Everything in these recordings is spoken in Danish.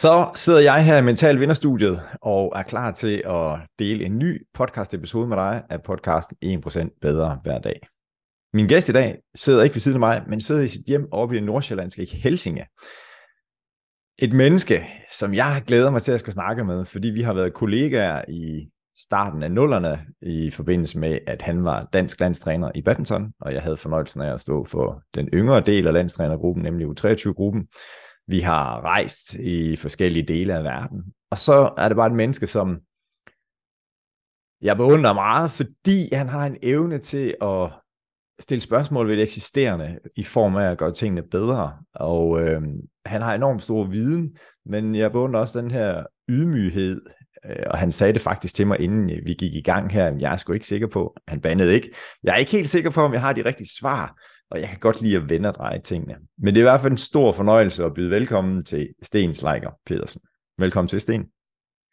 Så sidder jeg her i Mental Vinderstudiet og er klar til at dele en ny podcast episode med dig af podcasten 1% bedre hver dag. Min gæst i dag sidder ikke ved siden af mig, men sidder i sit hjem oppe i nordsjællandske Helsinge. Et menneske, som jeg glæder mig til at skal snakke med, fordi vi har været kollegaer i starten af nullerne i forbindelse med, at han var dansk landstræner i badminton, og jeg havde fornøjelsen af at stå for den yngre del af landstrænergruppen, nemlig U23-gruppen. Vi har rejst i forskellige dele af verden. Og så er det bare et menneske, som jeg beundrer meget, fordi han har en evne til at stille spørgsmål ved det eksisterende i form af at gøre tingene bedre. Og øh, han har enormt stor viden, men jeg beundrer også den her ydmyghed, øh, og han sagde det faktisk til mig, inden øh, vi gik i gang her, jeg er sgu ikke sikker på, han bandede ikke, jeg er ikke helt sikker på, om jeg har de rigtige svar, og jeg kan godt lide at vende og dreje tingene. Men det er i hvert fald en stor fornøjelse at byde velkommen til Sten Sleiker Pedersen. Velkommen til, Sten.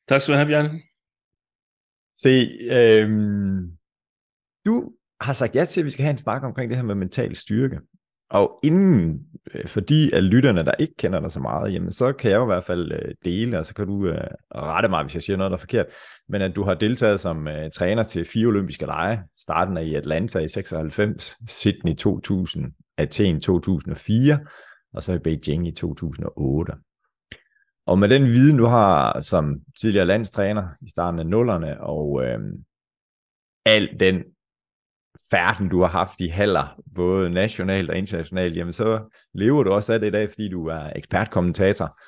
Tak skal du have, Bjørn. Se, øhm, du har sagt ja til, at vi skal have en snak omkring det her med mental styrke. Og inden, øh, fordi at lytterne, der ikke kender dig så meget, jamen så kan jeg jo i hvert fald øh, dele, og så kan du øh, rette mig, hvis jeg siger noget, der er forkert, men at du har deltaget som træner til fire olympiske lege, starten af i Atlanta i 96, Sydney 2000, Athen 2004, og så i Beijing i 2008. Og med den viden, du har som tidligere landstræner i starten af nullerne, og øh, al den færden, du har haft i haller, både nationalt og internationalt, jamen så lever du også af det i dag, fordi du er ekspertkommentator.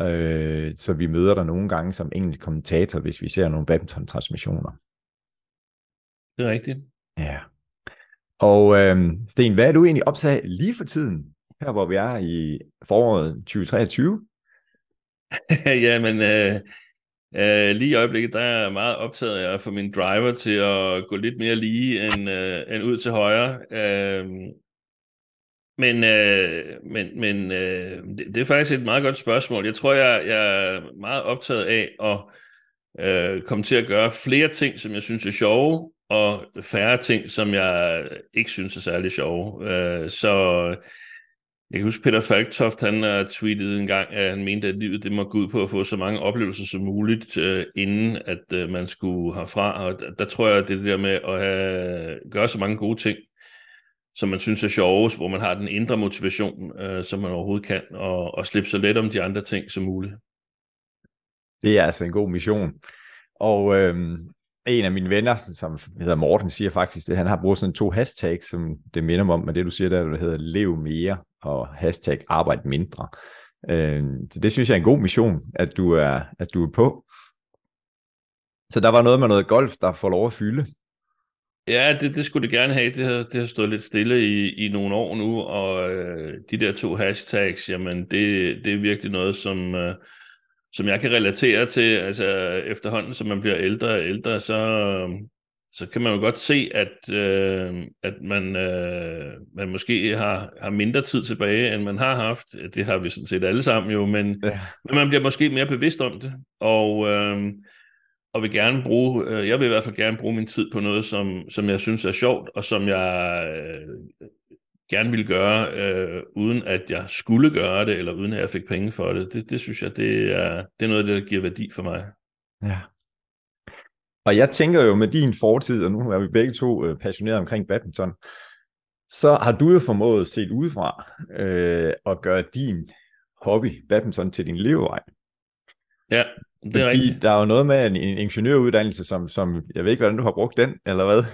Øh, så vi møder dig nogle gange som enkelt kommentator, hvis vi ser nogle badminton-transmissioner. Det er rigtigt. Ja. Og øh, Sten, hvad er du egentlig optaget lige for tiden, her hvor vi er i foråret 2023? ja, men øh, Uh, lige i øjeblikket, der er jeg meget optaget af at få min driver til at gå lidt mere lige end, uh, end ud til højre. Uh, men uh, men, men uh, det, det er faktisk et meget godt spørgsmål. Jeg tror, jeg, jeg er meget optaget af at uh, komme til at gøre flere ting, som jeg synes er sjove, og færre ting, som jeg ikke synes er særlig sjove. Uh, så jeg kan huske, Peter Falktoft, han øh, har tweetet en gang, at han mente, at livet det må gå ud på at få så mange oplevelser som muligt, øh, inden at øh, man skulle herfra. Og der, der tror jeg, at det der med at have, gøre så mange gode ting, som man synes er sjovest, hvor man har den indre motivation, øh, som man overhovedet kan, og, og slippe så let om de andre ting som muligt. Det er altså en god mission. Og øh, en af mine venner, som hedder Morten, siger faktisk, at han har brugt sådan to hashtags, som det minder mig om, men det du siger der, der hedder lev mere og hashtag arbejde mindre. Øh, så det synes jeg er en god mission, at du er, at du er på. Så der var noget med noget golf, der får lov at fylde. Ja, det, det skulle det gerne have. Det har, det har stået lidt stille i, i nogle år nu, og øh, de der to hashtags, jamen det, det er virkelig noget, som, øh, som jeg kan relatere til. Altså efterhånden, som man bliver ældre og ældre, så, så kan man jo godt se, at, øh, at man, øh, man måske har, har mindre tid tilbage, end man har haft. Det har vi sådan set alle sammen jo, men, ja. men man bliver måske mere bevidst om det, og, øh, og vil gerne bruge, øh, jeg vil i hvert fald gerne bruge min tid på noget, som, som jeg synes er sjovt, og som jeg øh, gerne ville gøre, øh, uden at jeg skulle gøre det, eller uden at jeg fik penge for det. Det, det synes jeg, det er, det er noget, der giver værdi for mig. Ja, og jeg tænker jo med din fortid, og nu er vi begge to øh, passionerede omkring badminton, så har du jo formået set udefra øh, at gøre din hobby, badminton, til din levevej. Ja, det er Fordi rigtigt. der er jo noget med en, en ingeniøruddannelse, som, som, jeg ved ikke, hvordan du har brugt den, eller hvad?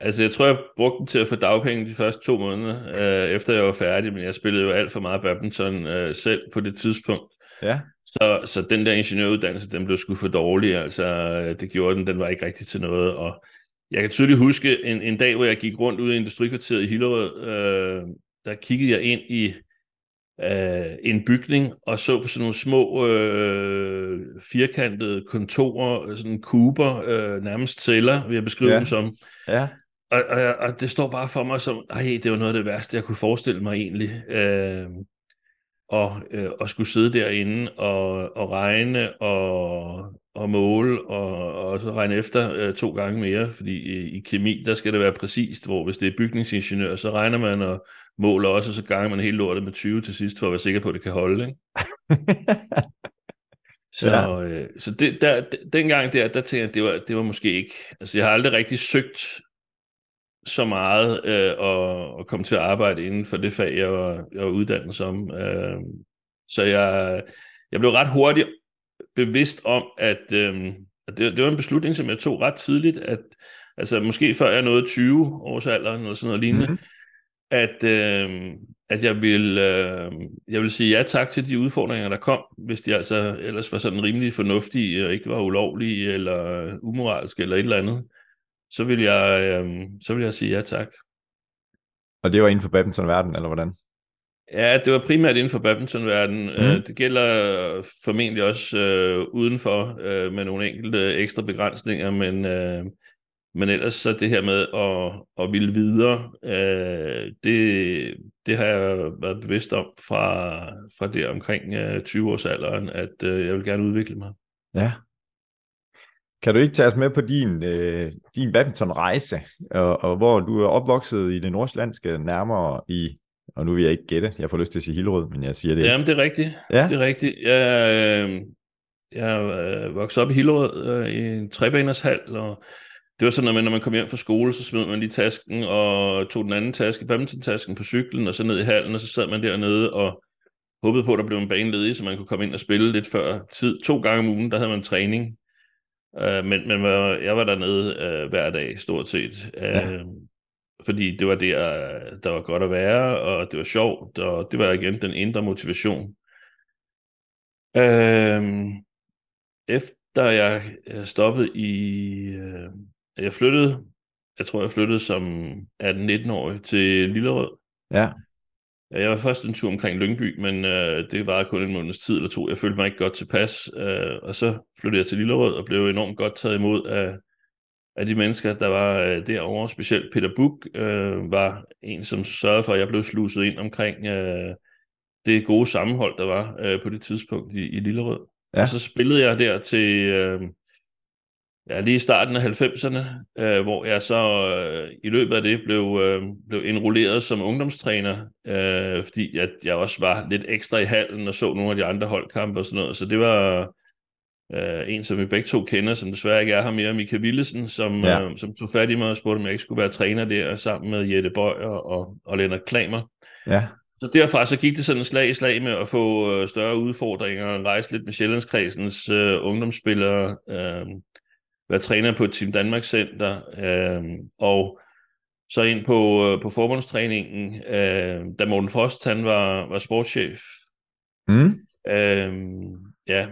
Altså, jeg tror, jeg brugte den til at få dagpenge de første to måneder, øh, efter jeg var færdig, men jeg spillede jo alt for meget badminton øh, selv på det tidspunkt. Ja. Så, så den der ingeniøruddannelse, den blev sgu for dårlig, altså det gjorde den, den var ikke rigtig til noget, og jeg kan tydeligt huske en, en dag, hvor jeg gik rundt ude i industrikvarteret i Hillerød, øh, der kiggede jeg ind i øh, en bygning og så på sådan nogle små øh, firkantede kontorer, sådan kuber, øh, nærmest celler, vil jeg beskrive ja. dem som. Ja. Og, og, og det står bare for mig som, ej, det var noget af det værste, jeg kunne forestille mig egentlig. Øh, og, øh, og skulle sidde derinde og, og regne og, og måle og, og så regne efter øh, to gange mere, fordi i, i kemi, der skal det være præcist, hvor hvis det er bygningsingeniør, så regner man og måler også, og så ganger man hele lortet med 20 til sidst, for at være sikker på, at det kan holde. Ikke? Så, ja. øh, så det, der, dengang der, der tænkte jeg, det var, det var måske ikke... Altså, jeg har aldrig rigtig søgt så meget øh, at, at komme til at arbejde inden for det fag, jeg var, jeg var uddannet som. Øh, så jeg, jeg blev ret hurtigt bevidst om, at, øh, at det, det var en beslutning, som jeg tog ret tidligt, at altså måske før jeg nåede 20 års alder, eller sådan noget lignende, mm-hmm. at, øh, at jeg vil, øh, jeg vil sige ja tak til de udfordringer, der kom, hvis de altså ellers var sådan rimelig fornuftige, og ikke var ulovlige, eller umoralske, eller et eller andet, så vil jeg, øh, så vil jeg sige ja tak. Og det var inden for badmintonverdenen, eller hvordan? Ja, det var primært inden for badmintonverdenen. Mm. det gælder formentlig også øh, udenfor øh, med nogle enkelte ekstra begrænsninger, men, øh, men ellers så det her med at, at ville videre, øh, det, det har jeg været bevidst om fra, fra det omkring øh, 20-årsalderen, at øh, jeg vil gerne udvikle mig. Ja. Kan du ikke tage os med på din, øh, din badmintonrejse, og, og hvor du er opvokset i det nordslandske, nærmere i og nu vil jeg ikke gætte, jeg får lyst til at sige Hillerød, men jeg siger det Jamen, det er rigtigt. Ja? Det er rigtigt. Jeg, øh, jeg øh, vokset op i Hillerød øh, i en trebanershal, og det var sådan, at når man kom hjem fra skole, så smed man lige tasken og tog den anden taske, badminton-tasken på cyklen, og så ned i hallen, og så sad man dernede og håbede på, at der blev en bane ledig, så man kunne komme ind og spille lidt før tid. To gange om ugen, der havde man træning. Uh, men, men jeg var dernede uh, hver dag, stort set. Uh, ja fordi det var der, der var godt at være, og det var sjovt, og det var igen den indre motivation. Øhm, efter jeg stoppede i... Øh, jeg flyttede, jeg tror jeg flyttede som 18-19-årig til Lillerød. Ja. Jeg var først en tur omkring Lyngby, men øh, det var kun en måneds tid eller to. Jeg følte mig ikke godt tilpas, øh, og så flyttede jeg til Lillerød og blev enormt godt taget imod af af de mennesker, der var øh, derovre, specielt Peter Buk, øh, var en, som sørgede for, at jeg blev sluset ind omkring øh, det gode sammenhold, der var øh, på det tidspunkt i, i Lillerød. Ja. Og så spillede jeg der til øh, ja, lige i starten af 90'erne, øh, hvor jeg så øh, i løbet af det blev, øh, blev indrulleret som ungdomstræner, øh, fordi at jeg også var lidt ekstra i hallen og så nogle af de andre holdkampe og sådan noget. Så det var Uh, en, som vi begge to kender, som desværre ikke er her mere, Mika Willesen, som, ja. uh, som tog fat i mig og spurgte, om jeg ikke skulle være træner der, sammen med Jette Bøj og, og, Lennart Klamer. Ja. Så derfra så gik det sådan slag i slag med at få uh, større udfordringer, og rejse lidt med Sjællandskredsens uh, ungdomsspillere, uh, være træner på et Team Danmark Center, uh, og så ind på, uh, på forbundstræningen, uh, da Morten Frost han var, var sportschef. Mm. Uh, ja,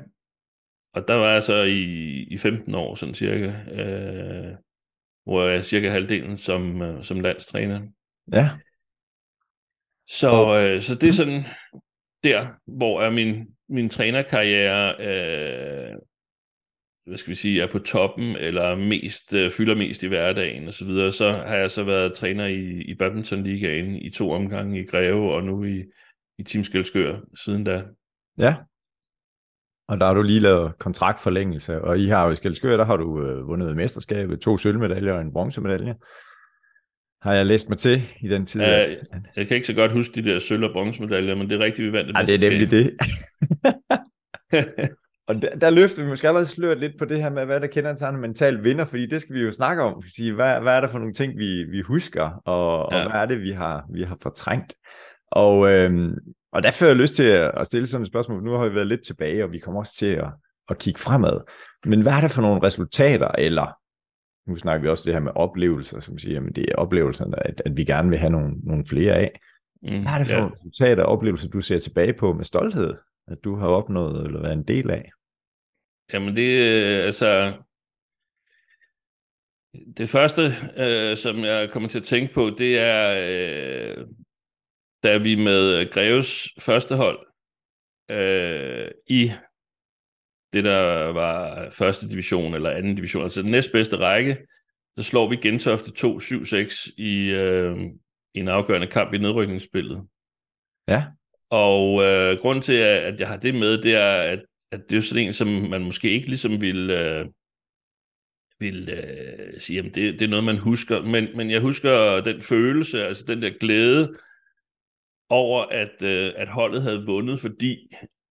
og der var jeg så i, i 15 år, sådan cirka, øh, hvor jeg er cirka halvdelen som, øh, som landstræner. Ja. Så, øh, så det er sådan der, hvor er min, min trænerkarriere, øh, hvad skal vi sige, er på toppen, eller mest øh, fylder mest i hverdagen og så videre. Så har jeg så været træner i, i Badminton Ligaen i to omgange i Greve, og nu i, i Team Skelskør siden da. Ja, og der har du lige lavet kontraktforlængelse, og I har jo i Skelskør, der har du øh, vundet mesterskabet, to sølvmedaljer og en bronzemedalje. Har jeg læst mig til i den tid? Ja, at... Jeg kan ikke så godt huske de der sølv- og bronzemedaljer, men det er rigtigt, vi vandt et ja, det er nemlig det. og der, der løfter vi måske allerede sløret lidt på det her med, hvad der kender en mental vinder, fordi det skal vi jo snakke om. Sige, hvad, hvad er der for nogle ting, vi, vi husker, og, ja. og hvad er det, vi har, vi har fortrængt? Og øhm, og der får jeg lyst til at stille sådan et spørgsmål. Nu har vi været lidt tilbage, og vi kommer også til at, at kigge fremad. Men hvad er det for nogle resultater, eller nu snakker vi også det her med oplevelser, som siger, at det er oplevelserne, at, at vi gerne vil have nogle, nogle flere af. Mm, hvad er det for ja. nogle resultater og oplevelser, du ser tilbage på med stolthed, at du har opnået eller været en del af? Jamen det, øh, altså, det første, øh, som jeg kommer til at tænke på, det er, øh, da vi med Greves første hold øh, i det, der var første division eller anden division, altså den næstbedste række, der slår vi Gentofte 2-7-6 i, øh, i en afgørende kamp i nedrykningsspillet. Ja. Og øh, grunden til, at jeg har det med, det er, at, at det er jo sådan en, som man måske ikke ligesom vil, øh, vil øh, sige, at det, det er noget, man husker. Men, men jeg husker den følelse, altså den der glæde, over, at, øh, at holdet havde vundet, fordi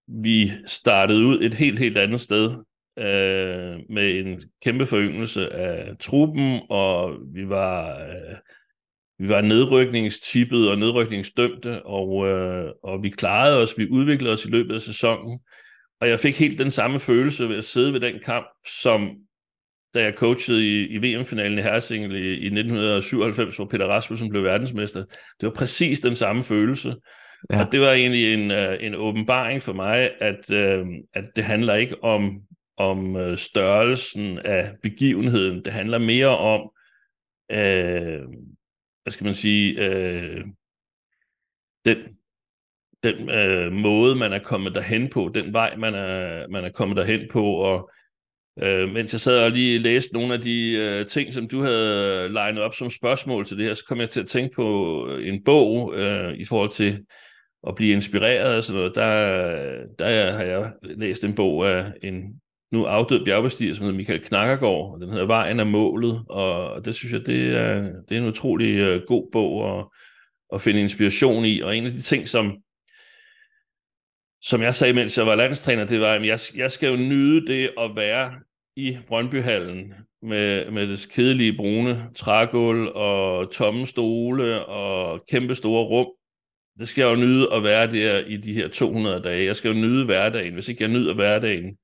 vi startede ud et helt, helt andet sted øh, med en kæmpe foryngelse af truppen, og vi var, øh, vi var nedrykningstippet og nedrykningsdømte, og, øh, og vi klarede os, vi udviklede os i løbet af sæsonen, og jeg fik helt den samme følelse ved at sidde ved den kamp, som da jeg coachede i, i VM-finalen i Hersingel i, i 1997, hvor Peter Rasmussen blev verdensmester. Det var præcis den samme følelse. Ja. Og det var egentlig en, uh, en åbenbaring for mig, at, uh, at det handler ikke om, om uh, størrelsen af begivenheden. Det handler mere om, uh, hvad skal man sige, uh, den, den øh, måde, man er kommet derhen på, den vej, man er, man er kommet derhen på, og Øh, mens jeg sad og lige læste nogle af de øh, ting, som du havde legnet op som spørgsmål til det her, så kom jeg til at tænke på øh, en bog øh, i forhold til at blive inspireret og sådan noget. Der, der har jeg læst en bog af en nu afdød bjergbestiger, som hedder Michael Knakkergaard, og den hedder Vejen af målet, og det synes jeg, det er, det er en utrolig uh, god bog at, at finde inspiration i, og en af de ting, som som jeg sagde, mens jeg var landstræner, det var, at jeg, jeg skal jo nyde det at være i Brøndbyhallen med, med det kedelige brune trægulv og tomme stole og kæmpe store rum. Det skal jeg jo nyde at være der i de her 200 dage. Jeg skal jo nyde hverdagen. Hvis ikke jeg nyder hverdagen,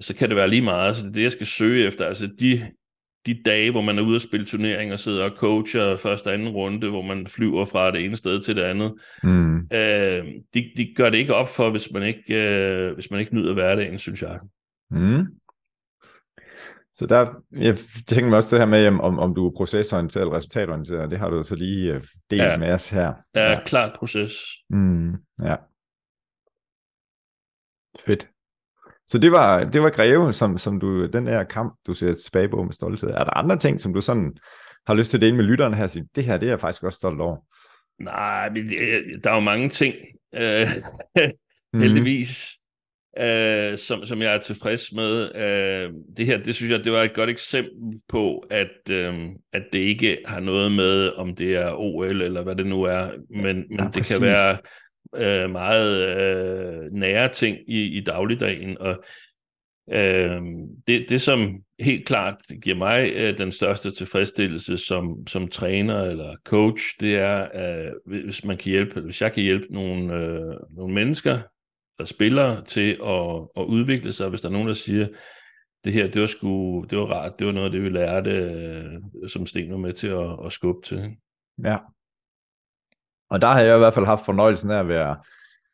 så kan det være lige meget. Så det er det, jeg skal søge efter. Altså de, de dage, hvor man er ude og spille turneringer, sidder og coacher første og anden runde, hvor man flyver fra det ene sted til det andet. Mm. Øh, de, de gør det ikke op for, hvis man ikke, øh, hvis man ikke nyder hverdagen, synes jeg. Mm. Så der, jeg tænker mig også det her med, om, om du er procesorienteret eller resultatorienteret, det har du så lige øh, delt ja. med os her. Ja, ja. klart proces. Mm, ja. Fedt. Så det var, det var Greve, som, som du, den der kamp, du ser tilbage på med stolthed. Er der andre ting, som du sådan har lyst til at dele med lytterne her? Sige, det her, det er jeg faktisk også stolt over. Nej, men der er jo mange ting, øh, mm. heldigvis øh, som, som jeg er tilfreds med. Øh, det her, det synes jeg, det var et godt eksempel på, at, øh, at det ikke har noget med, om det er OL eller hvad det nu er, men, men ja, det præcis. kan være øh, meget øh, nære ting i, i dagligdagen, og Øh, det, det, som helt klart giver mig øh, den største tilfredsstillelse som, som træner eller coach, det er, øh, hvis man kan hjælpe, hvis jeg kan hjælpe nogle, øh, nogle mennesker der spiller til at, at udvikle sig. Hvis der er nogen, der siger, det her, det var sgu, det var rart, det var noget af det, vi lærte, øh, som Sten var med til at, at skubbe til. Ja. Og der har jeg i hvert fald haft fornøjelsen af at være,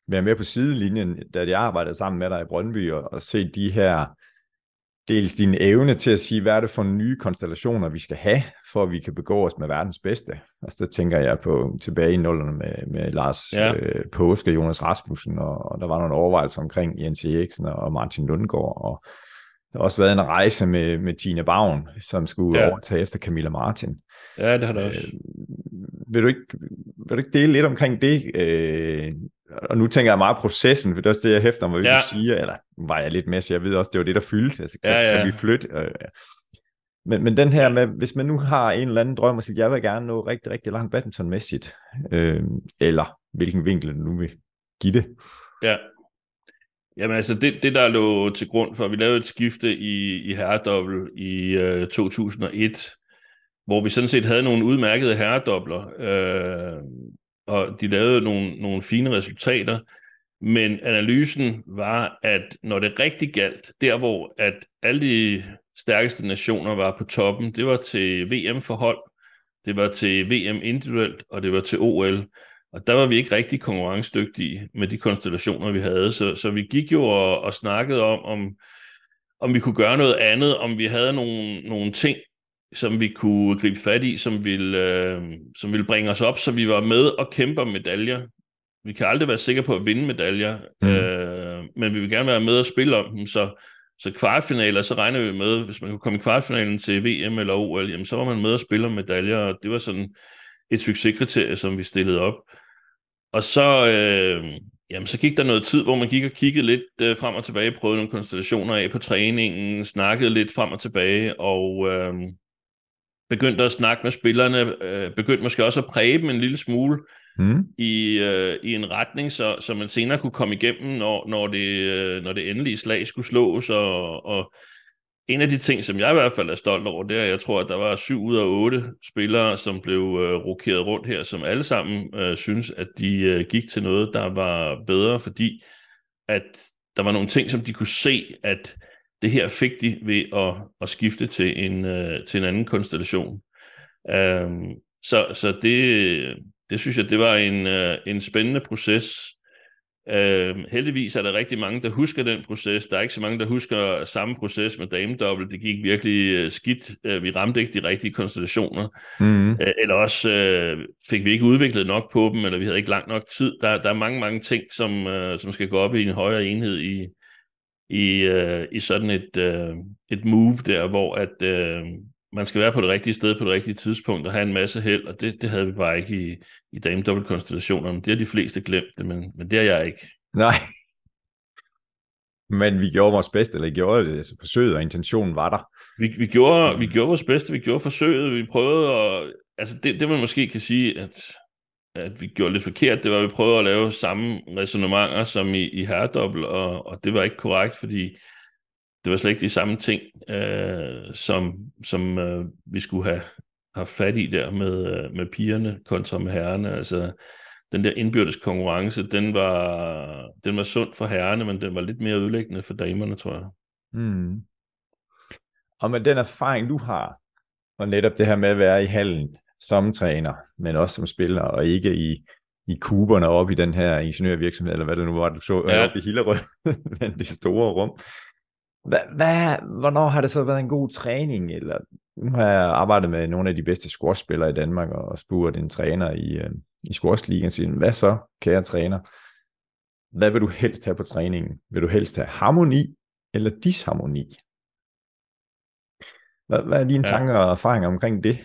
være med på sidelinjen, da jeg arbejdede sammen med dig i Brøndby, og, og se de her dels din evne til at sige, hvad er det for nye konstellationer, vi skal have, for at vi kan begå os med verdens bedste. Altså der tænker jeg på tilbage i nullerne med, med Lars ja. øh, Påske, Jonas Rasmussen, og, og der var nogle overvejelser omkring Jens Eriksen og Martin Lundgaard, og der har også været en rejse med, med Tine Bavn, som skulle ja. overtage efter Camilla Martin. Ja, det har det også. Øh, vil, du ikke, vil du ikke dele lidt omkring det? Øh, og nu tænker jeg meget processen, for det er også det, jeg hæfter mig, ja. du siger, eller var jeg lidt med, så jeg ved også, det var det, der fyldte. Altså, kan, ja, ja. kan vi flytte? Øh, men, men den her med, hvis man nu har en eller anden drøm og siger, jeg vil gerne nå rigtig, rigtig langt badmintonmæssigt, øh, eller hvilken vinkel du nu vil give det. Ja. Jamen altså, det, det der lå til grund for, vi lavede et skifte i, i herredobbel i øh, 2001, hvor vi sådan set havde nogle udmærkede herredobler, øh, og de lavede nogle, nogle fine resultater, men analysen var, at når det rigtig galt, der hvor at alle de stærkeste nationer var på toppen, det var til VM-forhold, det var til VM individuelt, og det var til OL. Og der var vi ikke rigtig konkurrencedygtige med de konstellationer, vi havde. Så, så vi gik jo og, og snakkede om, om, om vi kunne gøre noget andet, om vi havde nogle, nogle ting, som vi kunne gribe fat i, som ville, øh, som ville bringe os op, så vi var med og kæmpe om medaljer. Vi kan aldrig være sikre på at vinde medaljer, mm. øh, men vi vil gerne være med og spille om dem, så, så kvartfinaler, så regner vi med, hvis man kunne komme i kvartfinalen til VM eller OL, jamen, så var man med og spille om medaljer, og det var sådan et succeskriterie, som vi stillede op. Og så, øh, jamen, så gik der noget tid, hvor man gik og kiggede lidt øh, frem og tilbage, prøvede nogle konstellationer af på træningen, snakkede lidt frem og tilbage, og... Øh, begyndte at snakke med spillerne, øh, begyndte måske også at præge dem en lille smule mm. i, øh, i en retning, så, så man senere kunne komme igennem, når, når, det, øh, når det endelige slag skulle slås. Og, og en af de ting, som jeg i hvert fald er stolt over, det er, at jeg tror, at der var syv ud af otte spillere, som blev øh, rokeret rundt her, som alle sammen øh, synes, at de øh, gik til noget, der var bedre, fordi at der var nogle ting, som de kunne se, at det her fik de ved at, at skifte til en, øh, til en anden konstellation. Um, så så det, det synes jeg, det var en, øh, en spændende proces. Uh, heldigvis er der rigtig mange, der husker den proces. Der er ikke så mange, der husker samme proces med damedobbelt. Det gik virkelig uh, skidt. Uh, vi ramte ikke de rigtige konstellationer. Mm. Uh, eller også uh, fik vi ikke udviklet nok på dem, eller vi havde ikke lang nok tid. Der, der er mange, mange ting, som, uh, som skal gå op i en højere enhed i, i, uh, i sådan et, uh, et move der, hvor at, uh, man skal være på det rigtige sted på det rigtige tidspunkt og have en masse held, og det, det havde vi bare ikke i, i dame-dobbeltkonstellationerne. Det har de fleste glemt, men, men det har jeg ikke. Nej. Men vi gjorde vores bedste, eller gjorde det, altså forsøget og intentionen var der. Vi, vi, gjorde, vi gjorde vores bedste, vi gjorde forsøget, vi prøvede at, altså det, det man måske kan sige, at, at vi gjorde lidt forkert, det var, at vi prøvede at lave samme resonementer som i, i herredobbelt, og, og det var ikke korrekt, fordi det var slet ikke de samme ting, øh, som, som øh, vi skulle have haft fat i der med, øh, med pigerne kontra med herrerne. Altså, den der indbyrdes konkurrence, den var, den var sund for herrerne, men den var lidt mere ødelæggende for damerne, tror jeg. Mm. Og med den erfaring, du har, og netop det her med at være i hallen som træner, men også som spiller, og ikke i, i kuberne op i den her ingeniørvirksomhed, eller hvad det nu var, du så ja. oppe i Hillerød, men det store rum. Hvad, hvad, hvornår har det så været en god træning? Eller, nu har jeg arbejdet med nogle af de bedste squashspillere i Danmark, og spurgt en træner i, øh, i squashligaen, siger, hvad så, kære træner? Hvad vil du helst have på træningen? Vil du helst have harmoni eller disharmoni? Hvad, hvad er dine ja. tanker og erfaringer omkring det?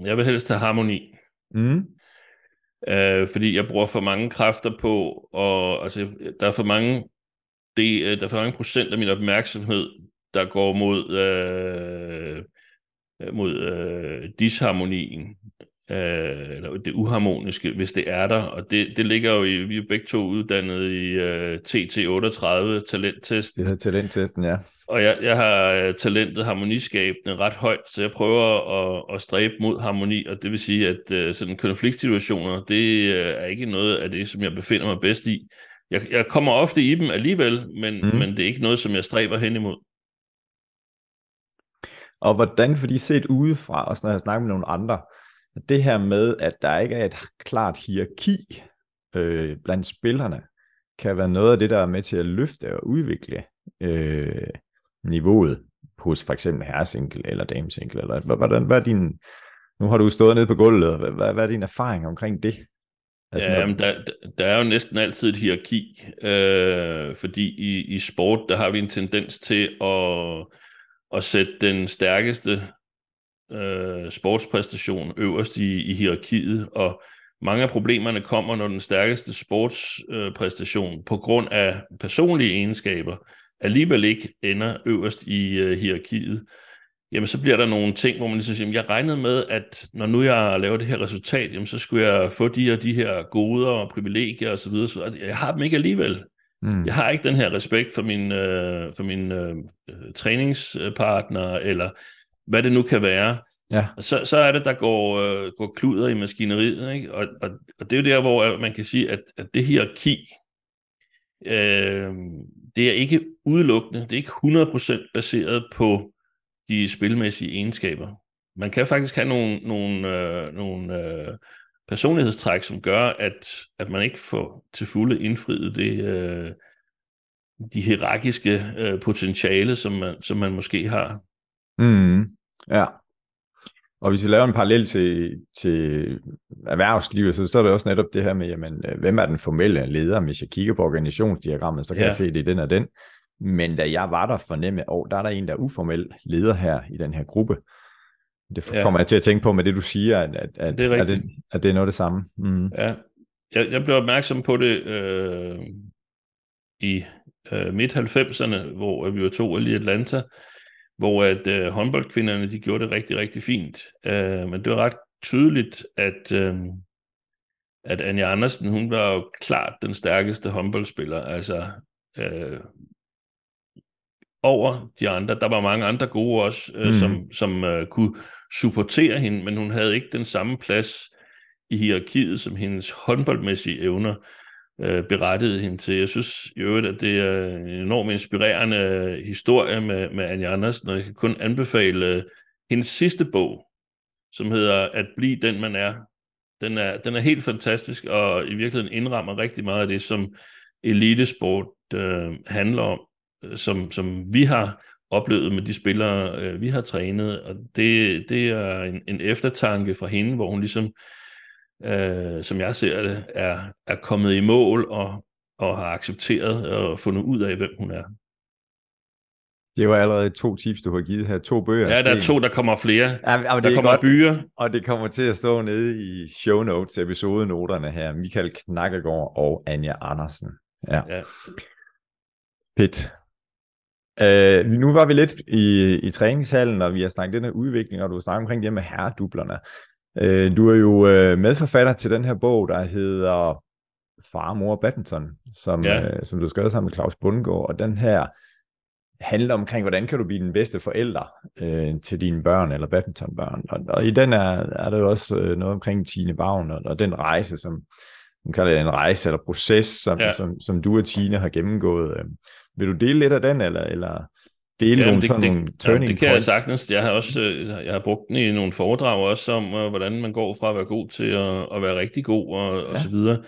Jeg vil helst have harmoni. Mm. Øh, fordi jeg bruger for mange kræfter på, og altså, der er for mange det, øh, der er for mange procent af min opmærksomhed, der går mod, øh, mod øh, disharmonien, øh, eller det uharmoniske, hvis det er der. Og det, det ligger jo i, vi er begge to uddannet i øh, TT38, talenttest. Det hedder talenttesten, ja. Og jeg, jeg har øh, talentet harmoniskabende ret højt, så jeg prøver at, at stræbe mod harmoni, og det vil sige, at øh, sådan konfliktsituationer, det øh, er ikke noget af det, som jeg befinder mig bedst i jeg, jeg kommer ofte i dem alligevel, men, mm. men det er ikke noget, som jeg stræber hen imod. Og hvordan, fordi set udefra, også når jeg snakker med nogle andre, det her med, at der ikke er et klart hierarki øh, blandt spillerne, kan være noget af det, der er med til at løfte og udvikle øh, niveauet hos for eksempel herresinkel eller damesinkel. Eller, hvordan, hvad er din, nu har du stået nede på gulvet, hvad, hvad er din erfaring omkring det? Altså, ja, men der, der er jo næsten altid et hierarki, øh, fordi i, i sport, der har vi en tendens til at, at sætte den stærkeste øh, sportspræstation øverst i, i hierarkiet, og mange af problemerne kommer, når den stærkeste sportspræstation øh, på grund af personlige egenskaber alligevel ikke ender øverst i øh, hierarkiet jamen så bliver der nogle ting, hvor man ligesom siger, jeg regnede med, at når nu jeg laver det her resultat, jamen så skulle jeg få de og de her goder og privilegier osv., så, så jeg har dem ikke alligevel. Mm. Jeg har ikke den her respekt for min, øh, for min øh, træningspartner, eller hvad det nu kan være. Ja. Og så, så er det, der går, øh, går kluder i maskineriet. Ikke? Og, og, og det er jo der, hvor man kan sige, at, at det hierarki, øh, det er ikke udelukkende, det er ikke 100% baseret på de spilmæssige egenskaber. Man kan faktisk have nogle, nogle, øh, nogle øh, personlighedstræk, som gør, at, at man ikke får til fulde indfriet det, øh, de hierarkiske øh, potentiale, som man, som man måske har. Mm, ja. Og hvis vi laver en parallel til, til erhvervslivet, så, så er det også netop det her med, jamen, øh, hvem er den formelle leder? Hvis jeg kigger på organisationsdiagrammet, så kan ja. jeg se, det er den og den. Men da jeg var der fornemme, og der er der en, der er uformel leder her i den her gruppe. Det ja. kommer jeg til at tænke på med det, du siger, at, at, at, det er, at, det, at det er noget af det samme. Mm. Ja, jeg, jeg blev opmærksom på det øh, i øh, midt-90'erne, hvor vi var to i Atlanta, hvor at øh, håndboldkvinderne, de gjorde det rigtig, rigtig fint. Øh, men det var ret tydeligt, at, øh, at Anja Andersen, hun var jo klart den stærkeste håndboldspiller. Altså, øh, over de andre. Der var mange andre gode også, øh, mm. som, som øh, kunne supportere hende, men hun havde ikke den samme plads i hierarkiet, som hendes håndboldmæssige evner øh, berettede hende til. Jeg synes i øvrigt, at det er en enormt inspirerende historie med, med Anja Andersen, og jeg kan kun anbefale øh, hendes sidste bog, som hedder At blive den, man er. Den er, den er helt fantastisk, og i virkeligheden indrammer rigtig meget af det, som elitesport øh, handler om, som, som vi har oplevet med de spillere, øh, vi har trænet, og det, det er en, en eftertanke fra hende, hvor hun ligesom øh, som jeg ser det, er, er kommet i mål og, og har accepteret og fundet ud af, hvem hun er. Det var allerede to tips, du har givet her. To bøger. Ja, der er to, der kommer flere. Ja, men det der kommer godt, byer. Og det kommer til at stå nede i show notes, episodenoterne her. Michael Knakkegaard og Anja Andersen. Ja. ja. Fedt. Uh, nu var vi lidt i, i træningshallen, og vi har snakket den her udvikling, og du har snakket omkring det med herredublerne. Øh, du er jo øh, medforfatter til den her bog, der hedder Far, Mor Badminton, som, ja. øh, som du har skrevet sammen med Claus Bundgaard, og den her handler omkring, hvordan kan du blive den bedste forælder øh, til dine børn eller badmintonbørn. Og, og i den er, er der jo også øh, noget omkring Tine Bavn og, og den rejse, som man kalder det en rejse eller proces, som, ja. som, som du og Tine har gennemgået. Øh, vil du dele lidt af den, eller, eller dele ja, nogle det, sådan det, nogle turning ja, det kan points. jeg sagtens. Jeg har også øh, jeg har brugt den i nogle foredrag også om, uh, hvordan man går fra at være god til at, at være rigtig god og, ja. og så videre.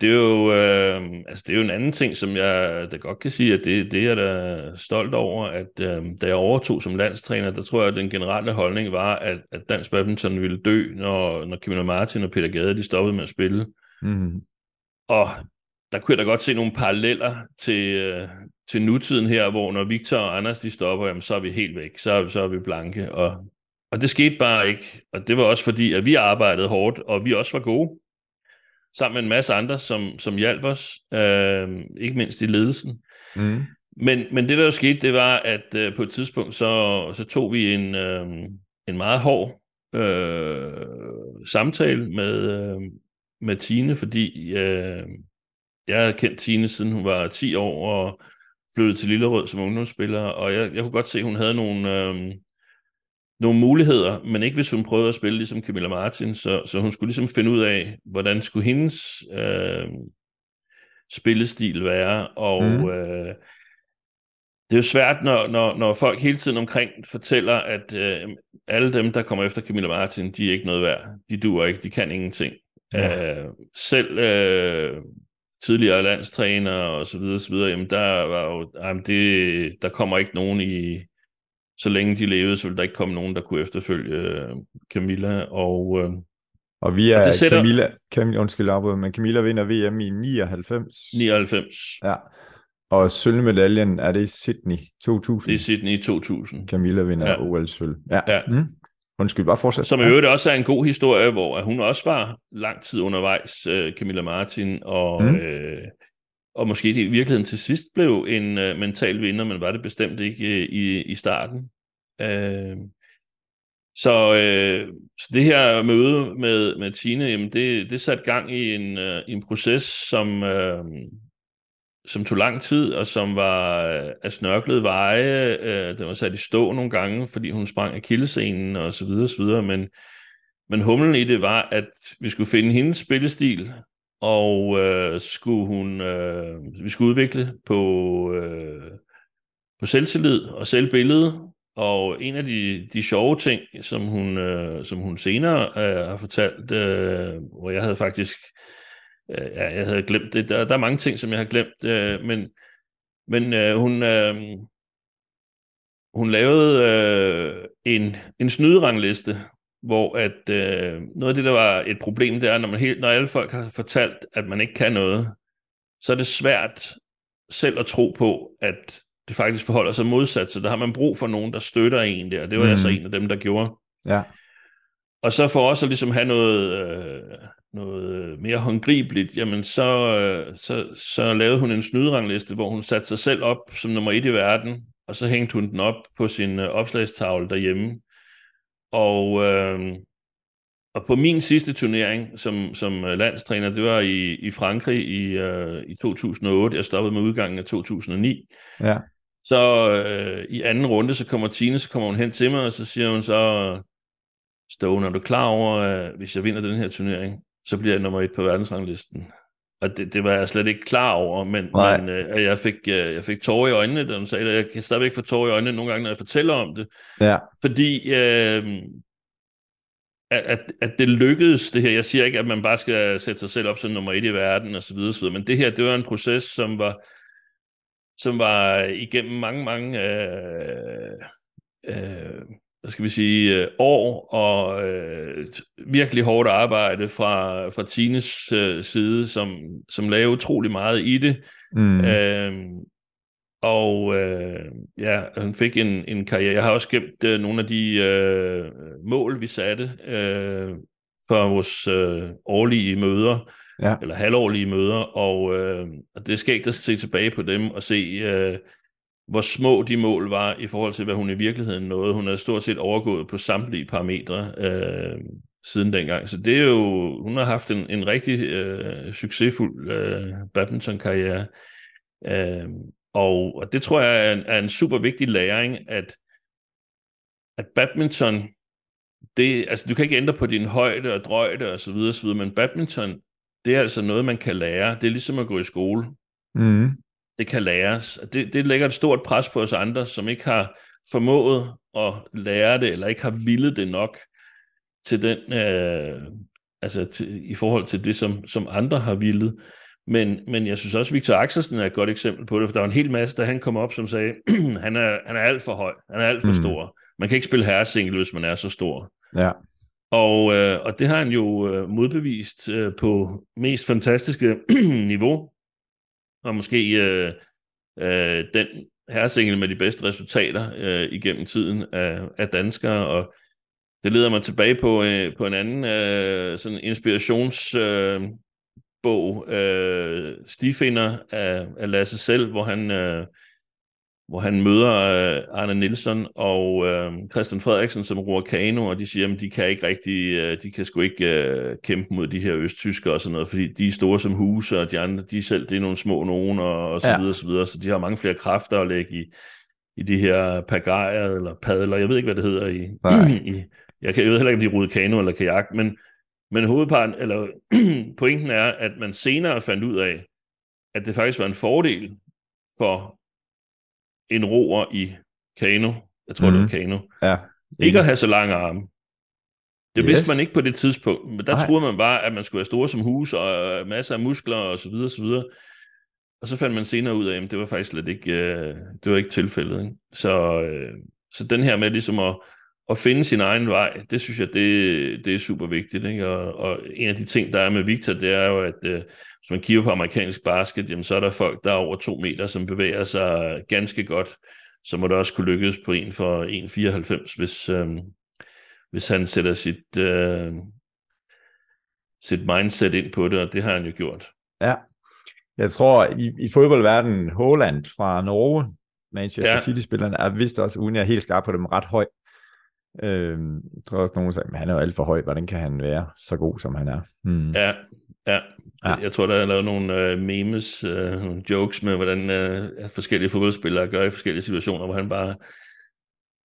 Det er jo øh, altså det er jo en anden ting, som jeg da godt kan sige, at det, det er jeg da stolt over, at øh, da jeg overtog som landstræner, der tror jeg, at den generelle holdning var, at, at dansk badminton ville dø, når, når Camilla Martin og Peter Gade, de stoppede med at spille. Mm. Og der kunne jeg da godt se nogle paralleller til, øh, til nutiden her, hvor når Victor og Anders de stopper, jamen, så er vi helt væk, så, så er vi blanke. Og, og det skete bare ikke. Og det var også fordi, at vi arbejdede hårdt, og vi også var gode, sammen med en masse andre, som, som hjalp os, øh, ikke mindst i ledelsen. Mm. Men, men det der jo skete, det var, at øh, på et tidspunkt, så, så tog vi en, øh, en meget hård øh, samtale med, øh, med Tine, fordi øh, jeg havde kendt Tine, siden hun var 10 år, og flyttede til Lillerød som ungdomsspiller, og jeg, jeg kunne godt se, at hun havde nogle, øh, nogle muligheder, men ikke hvis hun prøvede at spille ligesom Camilla Martin, så, så hun skulle ligesom finde ud af, hvordan skulle hendes øh, spillestil være, og mm. øh, det er jo svært, når, når, når folk hele tiden omkring fortæller, at øh, alle dem, der kommer efter Camilla Martin, de er ikke noget værd. De duer ikke, de kan ingenting. Ja. Øh, selv øh, tidligere landstræner og så videre, så videre, jamen der var jo, jamen det, der kommer ikke nogen i, så længe de levede, så ville der ikke komme nogen, der kunne efterfølge uh, Camilla, og uh, og vi er og sætter... Camilla, Camilla, undskyld op, men Camilla vinder VM i 99. 99. Ja. Og sølvmedaljen, er det i Sydney 2000? Det er Sydney 2000. Camilla vinder ja. OL-sølv. Ja. ja. Mm. Undskyld, bare fortsæt. Som i øvrigt også er en god historie, hvor hun også var lang tid undervejs, uh, Camilla Martin, og, mm. øh, og måske i virkeligheden til sidst blev en uh, mental vinder, men var det bestemt ikke uh, i, i starten. Uh, så, uh, så det her møde med, med Tine, jamen det, det satte gang i en, uh, en proces, som, uh, som tog lang tid, og som var øh, af snørklet veje. Øh, den var sat i stå nogle gange, fordi hun sprang af kildescenen og så videre, så videre. Men, men humlen i det var, at vi skulle finde hendes spillestil, og øh, skulle hun, øh, vi skulle udvikle på, øh, på selvtillid og selvbillede. Og en af de, de sjove ting, som hun, øh, som hun senere øh, har fortalt, øh, hvor jeg havde faktisk Øh, ja, jeg havde glemt det. Der, der er mange ting, som jeg har glemt, øh, men, men øh, hun, øh, hun lavede øh, en, en snyderangliste, hvor at øh, noget af det, der var et problem, det er, når, man helt, når alle folk har fortalt, at man ikke kan noget, så er det svært selv at tro på, at det faktisk forholder sig modsat, så der har man brug for nogen, der støtter en der, det var mm. altså en af dem, der gjorde. Ja. Og så for os at ligesom have noget, øh, noget mere håndgribeligt, jamen så, øh, så, så lavede hun en snyderangliste, hvor hun satte sig selv op som nummer et i verden, og så hængte hun den op på sin øh, opslagstavle derhjemme. Og, øh, og på min sidste turnering som, som øh, landstræner, det var i, i Frankrig i, øh, i 2008. Jeg stoppede med udgangen af 2009. Ja. Så øh, i anden runde, så kommer Tine, så kommer hun hen til mig, og så siger hun så, Stone, er du klar over, at hvis jeg vinder den her turnering, så bliver jeg nummer et på verdensranglisten? Og det, det var jeg slet ikke klar over, men, men øh, jeg, fik, øh, jeg fik tårer i øjnene, da hun sagde det. Jeg kan stadigvæk få tårer i øjnene nogle gange, når jeg fortæller om det. Ja. Fordi øh, at, at det lykkedes, det her. Jeg siger ikke, at man bare skal sætte sig selv op som nummer et i verden, og så videre, så videre, men det her, det var en proces, som var, som var igennem mange, mange øh, øh, hvad skal vi sige, øh, år og øh, virkelig hårdt arbejde fra, fra Tines øh, side, som, som lavede utrolig meget i det. Mm. Øh, og øh, ja, han fik en, en karriere. Jeg har også gemt øh, nogle af de øh, mål, vi satte øh, for vores øh, årlige møder, ja. eller halvårlige møder, og, øh, og det skal ikke at se tilbage på dem og se... Øh, hvor små de mål var i forhold til, hvad hun i virkeligheden nåede. Hun havde stort set overgået på samtlige parametre øh, siden dengang. Så det er jo, hun har haft en, en rigtig øh, succesfuld øh, badmintonkarriere. Øh, og, og det tror jeg er en, er en super vigtig læring, at, at badminton, det, altså du kan ikke ændre på din højde og drøjde og så videre, så videre, men badminton, det er altså noget, man kan lære. Det er ligesom at gå i skole. Mm det kan læres. Det, det lægger et stort pres på os andre, som ikke har formået at lære det, eller ikke har villet det nok til den, øh, altså til, i forhold til det, som, som andre har villet. Men, men jeg synes også, Victor Axelsen er et godt eksempel på det, for der var en hel masse, da han kom op, som sagde, han er, han er alt for høj, han er alt for mm. stor. Man kan ikke spille herresingle, hvis man er så stor. Ja. Og, øh, og det har han jo øh, modbevist øh, på mest fantastiske niveau og måske øh, øh, den herresingel med de bedste resultater øh, igennem tiden af, af danskere, og det leder mig tilbage på, øh, på en anden øh, sådan inspirationsbog, øh, bog, øh, Stifinder af, af Lasse selv, hvor han øh, hvor han møder øh, Arne Nielsen og øh, Christian Frederiksen, som roer kano, og de siger, at de kan ikke rigtig, øh, de kan sgu ikke øh, kæmpe mod de her østtyskere og sådan noget, fordi de er store som huse, og de andre, de selv, det er nogle små nogen, og, og så ja. videre, så videre, så de har mange flere kræfter at lægge i, i de her pagajer, eller padler, jeg ved ikke, hvad det hedder i, i jeg, kan, jeg ved heller ikke, om de ruder kano eller kajak, men, men hovedparten, eller pointen er, at man senere fandt ud af, at det faktisk var en fordel for en roer i kano. Jeg tror, mm. det var mhm. kano. Ja. Ikke at have så lange arme. Det yes. vidste man ikke på det tidspunkt, men der Nej. troede man bare, at man skulle være store som hus, og masser af muskler, og så videre, og så videre. Og så fandt man senere ud af, at det var faktisk slet ikke, øh, det var ikke tilfældet. Ikke? Så, øh, så den her med ligesom at, at finde sin egen vej, det synes jeg, det, det er super vigtigt. Ikke? Og, og en af de ting, der er med Victor, det er jo, at øh, hvis man kigger på amerikansk basket, jamen, så er der folk, der er over to meter, som bevæger sig ganske godt. Så må det også kunne lykkes på en for 1,94, hvis, øh, hvis han sætter sit, øh, sit mindset ind på det, og det har han jo gjort. Ja, jeg tror, i, i fodboldverdenen, Holland fra Norge, Manchester ja. City-spillerne, er vist også, uden jeg er helt skarp på dem, ret høj. Øhm, jeg tror også, nogen sagde, at han er jo alt for høj, hvordan kan han være så god, som han er? Hmm. Ja, ja. ja. Jeg tror, der er lavet nogle øh, memes, øh, nogle jokes med, hvordan øh, forskellige fodboldspillere gør i forskellige situationer, hvor han bare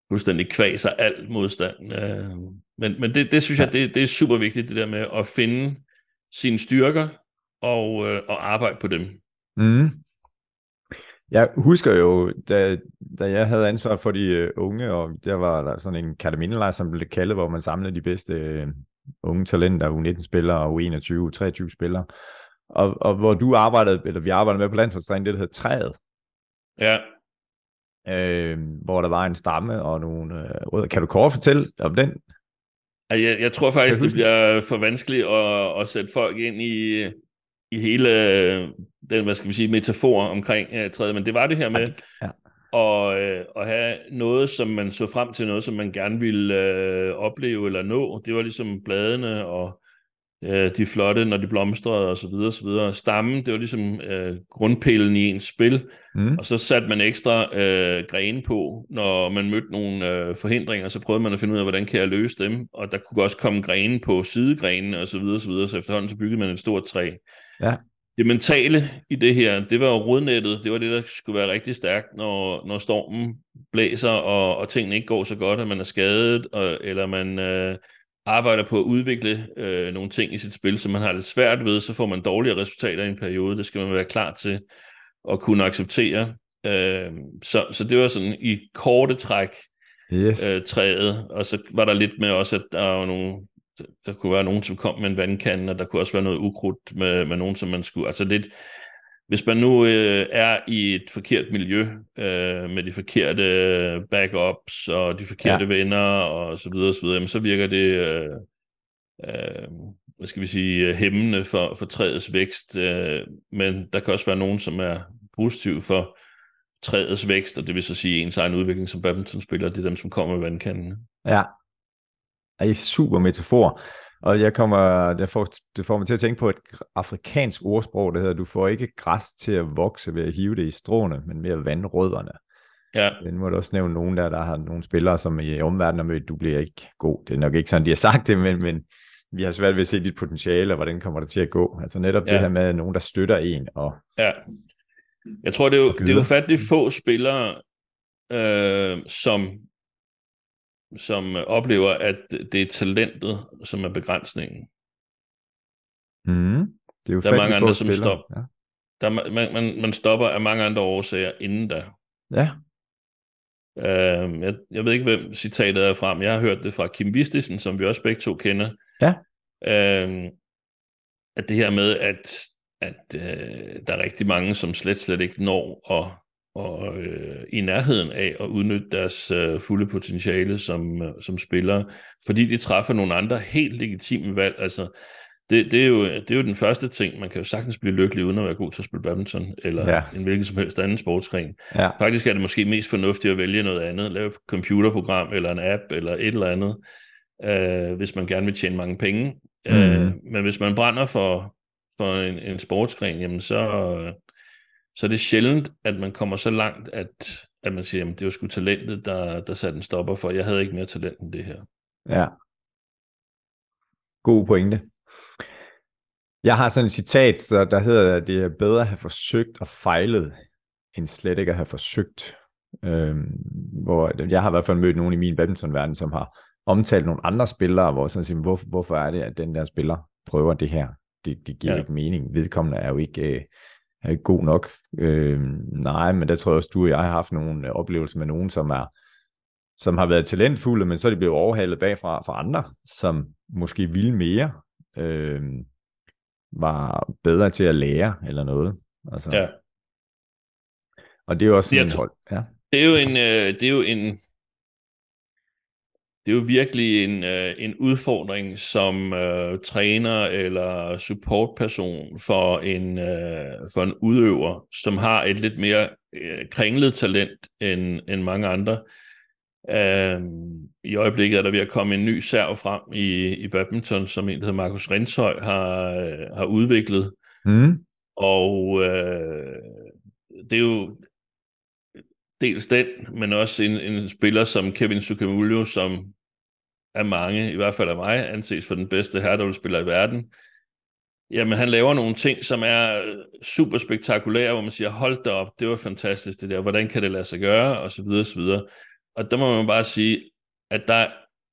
fuldstændig kvaser alt modstand. Øh, men men det, det synes jeg, det, det er super vigtigt, det der med at finde sine styrker og, øh, og arbejde på dem. Mm. Jeg husker jo, da, da jeg havde ansvar for de uh, unge, og der var der sådan en kataminelejr, som blev kaldet, hvor man samlede de bedste uh, unge talenter, U19-spillere og U21, U23 spillere. Og, og hvor du arbejdede, eller vi arbejdede med på landsholdstræning, det der hedder Træet. Ja. Øh, hvor der var en stamme og nogle øh, rødder. Kan du kort fortælle om den? Jeg, jeg tror faktisk, det bliver for vanskeligt at, at sætte folk ind i, i hele den, hvad skal vi sige, metafor omkring uh, træet, men det var det her med ja. at, uh, at have noget, som man så frem til, noget, som man gerne ville uh, opleve eller nå. Det var ligesom bladene og, øh, de flotte, når de blomstrede og så videre, så videre. Stammen, det var ligesom øh, grundpælen i ens spil, mm. og så satte man ekstra øh, grene på, når man mødte nogle øh, forhindringer, så prøvede man at finde ud af, hvordan kan jeg løse dem, og der kunne også komme grene på sidegrenene og så videre, så videre, så efterhånden så byggede man et stort træ. Ja. Det mentale i det her, det var jo rodnettet, det var det, der skulle være rigtig stærkt, når, når stormen blæser, og, og tingene ikke går så godt, at man er skadet, og, eller man øh, arbejder på at udvikle øh, nogle ting i sit spil, som man har lidt svært ved, så får man dårligere resultater i en periode. Det skal man være klar til at kunne acceptere. Øh, så, så det var sådan i korte træk yes. øh, træet, og så var der lidt med også, at der var nogle der kunne være nogen, som kom med en vandkande, og der kunne også være noget ukrudt med, med nogen, som man skulle... Altså lidt, hvis man nu øh, er i et forkert miljø, øh, med de forkerte backups og de forkerte ja. venner og så videre, så, videre jamen, så virker det, øh, øh, hvad skal vi sige, hæmmende for, for træets vækst. Øh, men der kan også være nogen, som er positiv for træets vækst, og det vil så sige ens egen udvikling som badmintonspiller, det er dem, som kommer med vandkanden. Ja, er super metafor. Og jeg kommer, det får, det får mig til at tænke på et afrikansk ordsprog, der hedder, du får ikke græs til at vokse ved at hive det i stråene, men med at vande rødderne. Ja. Den må du også nævne nogen der, der har nogle spillere, som i omverdenen har mødt, du bliver ikke god. Det er nok ikke sådan, de har sagt det, men, men vi har svært ved at se dit potentiale, og hvordan kommer det til at gå. Altså netop ja. det her med nogen, der støtter en. Og, ja. Jeg tror, det er jo, det er ufatteligt få spillere, øh, som som oplever, at det er talentet, som er begrænsningen. Mm. Det er jo der er mange andre, som stopper. Ja. Der er, man, man, man stopper af mange andre årsager inden da. Ja. Uh, jeg, jeg ved ikke, hvem citatet er fra, men jeg har hørt det fra Kim Vistisen, som vi også begge to kender. Ja. Uh, at det her med, at, at uh, der er rigtig mange, som slet slet ikke når at og øh, i nærheden af at udnytte deres øh, fulde potentiale som, øh, som spillere, fordi de træffer nogle andre helt legitime valg. Altså, det, det, er jo, det er jo den første ting. Man kan jo sagtens blive lykkelig uden at være god til at spille badminton, eller ja. en hvilken som helst anden sportsgren. Ja. Faktisk er det måske mest fornuftigt at vælge noget andet, lave et computerprogram, eller en app, eller et eller andet, øh, hvis man gerne vil tjene mange penge. Mm. Øh, men hvis man brænder for, for en, en sportsgren, jamen så, så det er sjældent, at man kommer så langt, at, at man siger, at det var sgu talentet, der, der satte en stopper for. Jeg havde ikke mere talent end det her. Ja. God pointe. Jeg har sådan et citat, så der hedder, at det er bedre at have forsøgt og fejlet, end slet ikke at have forsøgt. Øhm, hvor jeg har i hvert fald mødt nogen i min badmintonverden, som har omtalt nogle andre spillere, hvor sådan siger, hvor, hvorfor er det, at den der spiller prøver det her? Det, det giver ja. ikke mening. Vedkommende er jo ikke øh, er god nok. Øh, nej, men der tror jeg også, du og jeg har haft nogle øh, oplevelser med nogen, som er som har været talentfulde, men så er de blevet overhalet bagfra fra andre, som måske ville mere, øh, var bedre til at lære eller noget. Altså. Ja. Og det er jo også en hold. Ja. Det er jo en, øh, det er jo en, det er jo virkelig en, øh, en udfordring som øh, træner eller supportperson for en, øh, for en udøver, som har et lidt mere øh, kringlet talent end, end mange andre. Øh, I øjeblikket er der ved at komme en ny serv frem i, i badminton, som en, der hedder Markus Renshøj, har, øh, har udviklet. Mm. Og øh, det er jo dels den, men også en, en spiller som Kevin Sukamuljo, som af mange, i hvert fald af mig, anses for den bedste herredobbeltspiller i verden. Jamen, han laver nogle ting, som er øh, super spektakulære, hvor man siger, hold da op, det var fantastisk det der, hvordan kan det lade sig gøre, og så videre, og så videre. Og der må man bare sige, at der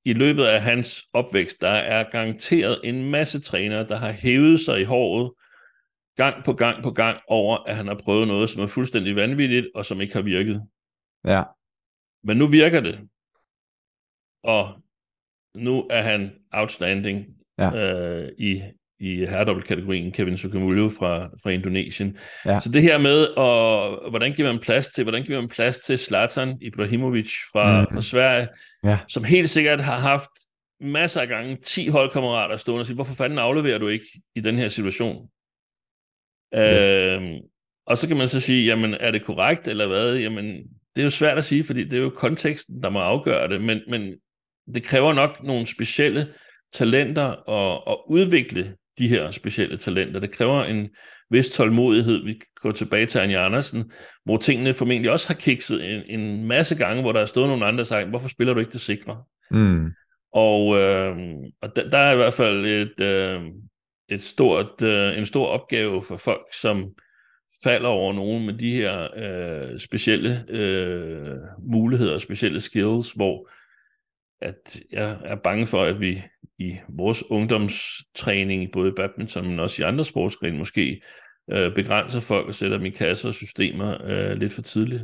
i løbet af hans opvækst, der er garanteret en masse trænere, der har hævet sig i håret, gang på gang på gang over, at han har prøvet noget, som er fuldstændig vanvittigt, og som ikke har virket. Ja. Men nu virker det. Og nu er han outstanding ja. øh, i, i herredobbeltkategorien, Kevin Sukamuljo fra, fra Indonesien. Ja. Så det her med, og, hvordan giver man plads til, hvordan giver man plads til Zlatan Ibrahimovic fra, mm. fra Sverige, ja. som helt sikkert har haft masser af gange 10 holdkammerater stående og sige, hvorfor fanden afleverer du ikke i den her situation? Yes. Øhm, og så kan man så sige, jamen er det korrekt eller hvad? Jamen det er jo svært at sige, fordi det er jo konteksten, der må afgøre det, men, men det kræver nok nogle specielle talenter og, og udvikle de her specielle talenter. Det kræver en vis tålmodighed. Vi går tilbage til Anja Andersen, hvor tingene formentlig også har kikset en, en masse gange, hvor der er stået nogle andre, der sagt, hvorfor spiller du ikke det sikre? Mm. Og, øh, og der, der er i hvert fald et, øh, et stort, øh, en stor opgave for folk, som falder over nogen med de her øh, specielle øh, muligheder og specielle skills, hvor at jeg er bange for, at vi i vores ungdomstræning, både i badminton, men også i andre sportsgrene, måske øh, begrænser folk og sætter dem i kasser og systemer øh, lidt for tidligt.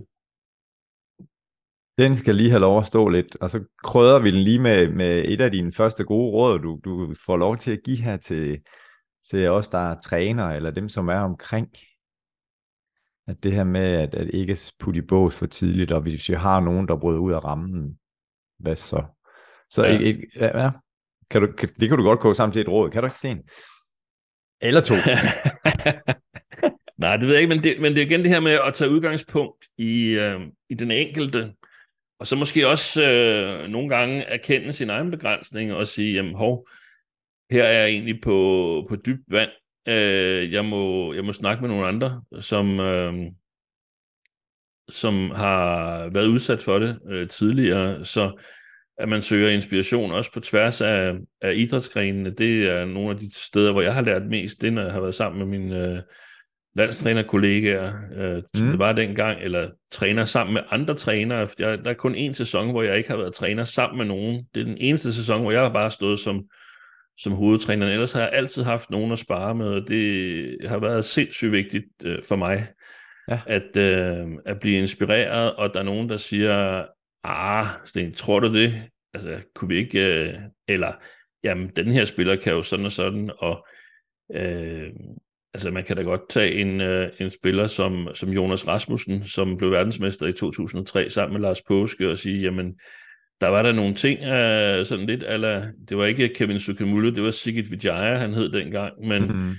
Den skal lige have lov at stå lidt, og så krøder vi den lige med, med et af dine første gode råd, du, du får lov til at give her til, til os, der er træner, eller dem, som er omkring. At det her med, at, at ikke putte i bås for tidligt, og hvis vi har nogen, der bryder ud af rammen, hvad så? Så ja. Et, et, ja, kan du, kan, det kan du godt koge sammen til et råd, kan du ikke se en? Eller to. Nej, det ved jeg ikke, men det, men det er igen det her med at tage udgangspunkt i, øh, i den enkelte, og så måske også øh, nogle gange erkende sin egen begrænsning og sige, jamen hov, her er jeg egentlig på, på dybt vand. Øh, jeg, må, jeg må snakke med nogle andre, som, øh, som har været udsat for det øh, tidligere. Så at man søger inspiration også på tværs af, af idrætsgrenene, det er nogle af de steder, hvor jeg har lært mest, det når jeg har været sammen med mine øh, landstrænerkollegaer, øh, som mm. det var dengang, eller træner sammen med andre trænere. Jeg, der er kun en sæson, hvor jeg ikke har været træner sammen med nogen. Det er den eneste sæson, hvor jeg har bare stået som, som hovedtræner. Ellers har jeg altid haft nogen at spare med, og det har været sindssygt vigtigt øh, for mig, ja. at, øh, at blive inspireret, og der er nogen, der siger, ah, Sten, tror du det? Altså, kunne vi ikke, øh, eller, jamen, den her spiller kan jo sådan og sådan, og øh, altså, man kan da godt tage en, øh, en spiller som, som Jonas Rasmussen, som blev verdensmester i 2003 sammen med Lars Påske, og sige, jamen, der var der nogle ting, øh, sådan lidt, eller det var ikke Kevin Sukamulle, det var Sigit Vijaya, han hed dengang, men, mm-hmm.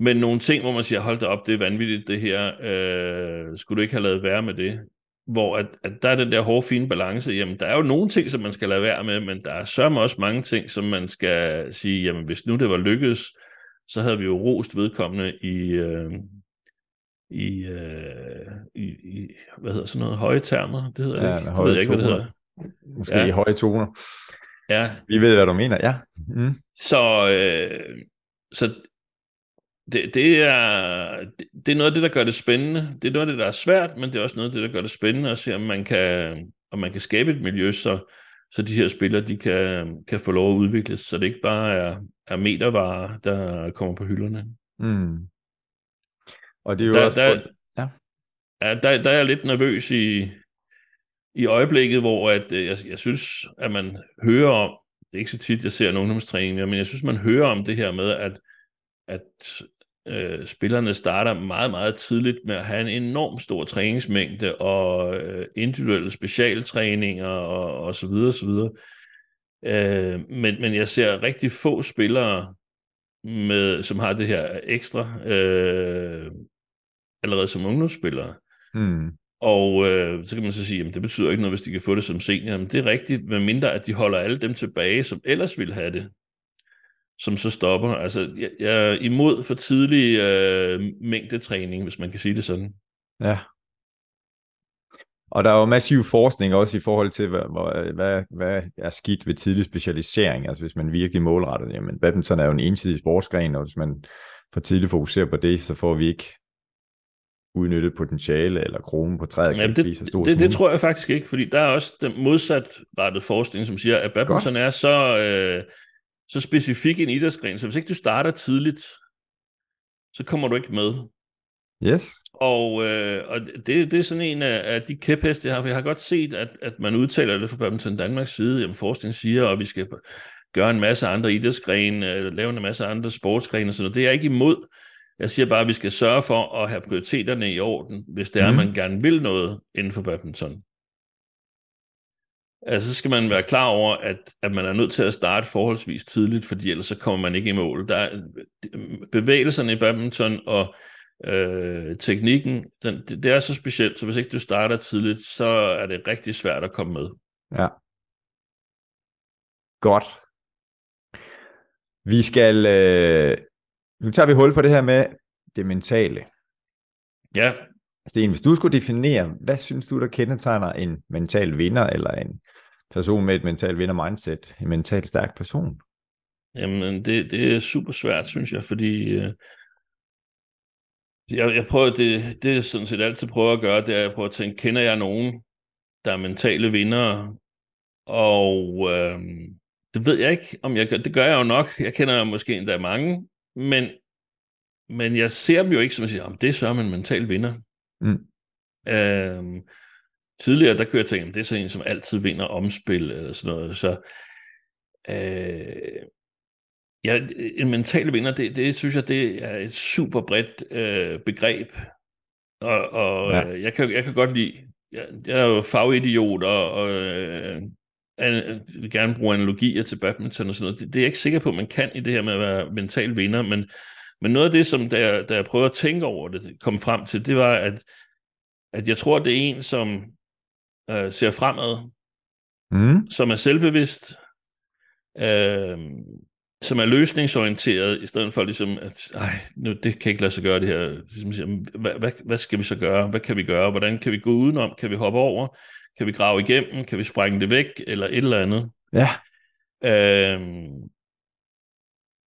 men nogle ting, hvor man siger, hold da op, det er vanvittigt det her, øh, skulle du ikke have lavet være med det? hvor at, at der er den der hårde, fine balance, jamen der er jo nogle ting, som man skal lade være med, men der er sørme også mange ting, som man skal sige, jamen hvis nu det var lykkedes, så havde vi jo rost vedkommende i, øh, i, øh, i, i, hvad hedder sådan noget, høje termer, det hedder ja, det ikke, det ved jeg ikke, hvad det hedder. Måske ja. i høje toner. Ja. Vi ved, hvad du mener, ja. Mm. Så, øh, så det, det, er, det, det er noget af det, der gør det spændende. Det er noget af det, der er svært, men det er også noget af det, der gør det spændende at se, om man kan, om man kan skabe et miljø, så, så de her spillere de kan, kan få lov at udvikles, så det ikke bare er, er metervarer, der kommer på hylderne. Mm. Og det er jo der, også... Der, ja. Ja, der, der er jeg lidt nervøs i, i øjeblikket, hvor at, øh, jeg, jeg synes, at man hører om, det er ikke så tit, jeg ser en ungdomstræning, men jeg synes, man hører om det her med, at, at øh, spillerne starter meget, meget tidligt med at have en enorm stor træningsmængde og øh, individuelle specialtræninger og, og så videre, så videre. Øh, men, men jeg ser rigtig få spillere, med, som har det her ekstra øh, allerede som ungdomsspillere. Mm. Og øh, så kan man så sige, at det betyder ikke noget, hvis de kan få det som senior. Men det er rigtigt, medmindre at de holder alle dem tilbage, som ellers ville have det som så stopper. Altså, jeg, jeg er imod for tidlig øh, mængdetræning, hvis man kan sige det sådan. Ja. Og der er jo massiv forskning også i forhold til, hvad, øh, hvad, hvad er skidt ved tidlig specialisering. Altså hvis man virkelig målrettet, jamen badminton er jo en ensidig sportsgren, og hvis man for tidligt fokuserer på det, så får vi ikke udnyttet potentiale eller kronen på træet. Jamen, det, det, det, det tror jeg faktisk ikke, fordi der er også den modsatrettet forskning, som siger, at badminton Godt. er så... Øh, så specifik en idrætsgren, så hvis ikke du starter tidligt, så kommer du ikke med. Yes. Og, øh, og det, det er sådan en af, af de kæpheste, jeg har, for jeg har godt set, at, at man udtaler det fra Badminton Danmarks side, jamen forskning siger, at vi skal gøre en masse andre idrætsgrene, øh, lave en masse andre sportsgrene og sådan noget. Det er jeg ikke imod. Jeg siger bare, at vi skal sørge for at have prioriteterne i orden, hvis det er, mm. man gerne vil noget inden for badminton. Altså, så skal man være klar over, at, at man er nødt til at starte forholdsvis tidligt, fordi ellers så kommer man ikke i mål. Der er, bevægelserne i badminton og øh, teknikken, den, det, det er så specielt, så hvis ikke du starter tidligt, så er det rigtig svært at komme med. Ja. Godt. Vi skal, øh, nu tager vi hul på det her med det mentale. Ja. Sten, hvis du skulle definere, hvad synes du, der kendetegner en mental vinder, eller en person med et mental vinder-mindset, en mentalt stærk person? Jamen, det, det er super svært, synes jeg, fordi øh, jeg, jeg prøver, det, det er sådan set altid prøver at gøre, det er, at jeg prøver at tænke, kender jeg nogen, der er mentale vinder? Og øh, det ved jeg ikke, om jeg gør. Det gør jeg jo nok. Jeg kender måske endda mange, men, men jeg ser dem jo ikke som at sige, om det er så en mental vinder. Mm. Øh, tidligere, der kunne jeg tænke, det er så en, som altid vinder omspil, eller sådan noget. Så øh, Ja, en mental vinder, det, det synes jeg, det er et super bredt øh, begreb. Og, og ja. øh, jeg, kan, jeg kan godt lide, jeg, jeg er jo fagidiot, og, og øh, vil gerne bruge analogier til badminton og sådan noget. Det, det er jeg ikke sikker på, man kan i det her med at være mental vinder, men, men noget af det, som da jeg, da jeg prøvede at tænke over det, kom frem til, det var, at, at jeg tror, det er en, som øh, ser fremad, mm. som er selvbevidst, øh, som er løsningsorienteret, i stedet for ligesom, at ej, nu, det kan ikke lade sig gøre det her. Ligesom, hvad, hvad, hvad skal vi så gøre? Hvad kan vi gøre? Hvordan kan vi gå udenom? Kan vi hoppe over? Kan vi grave igennem? Kan vi sprænge det væk? Eller et eller andet. Ja. Øhm,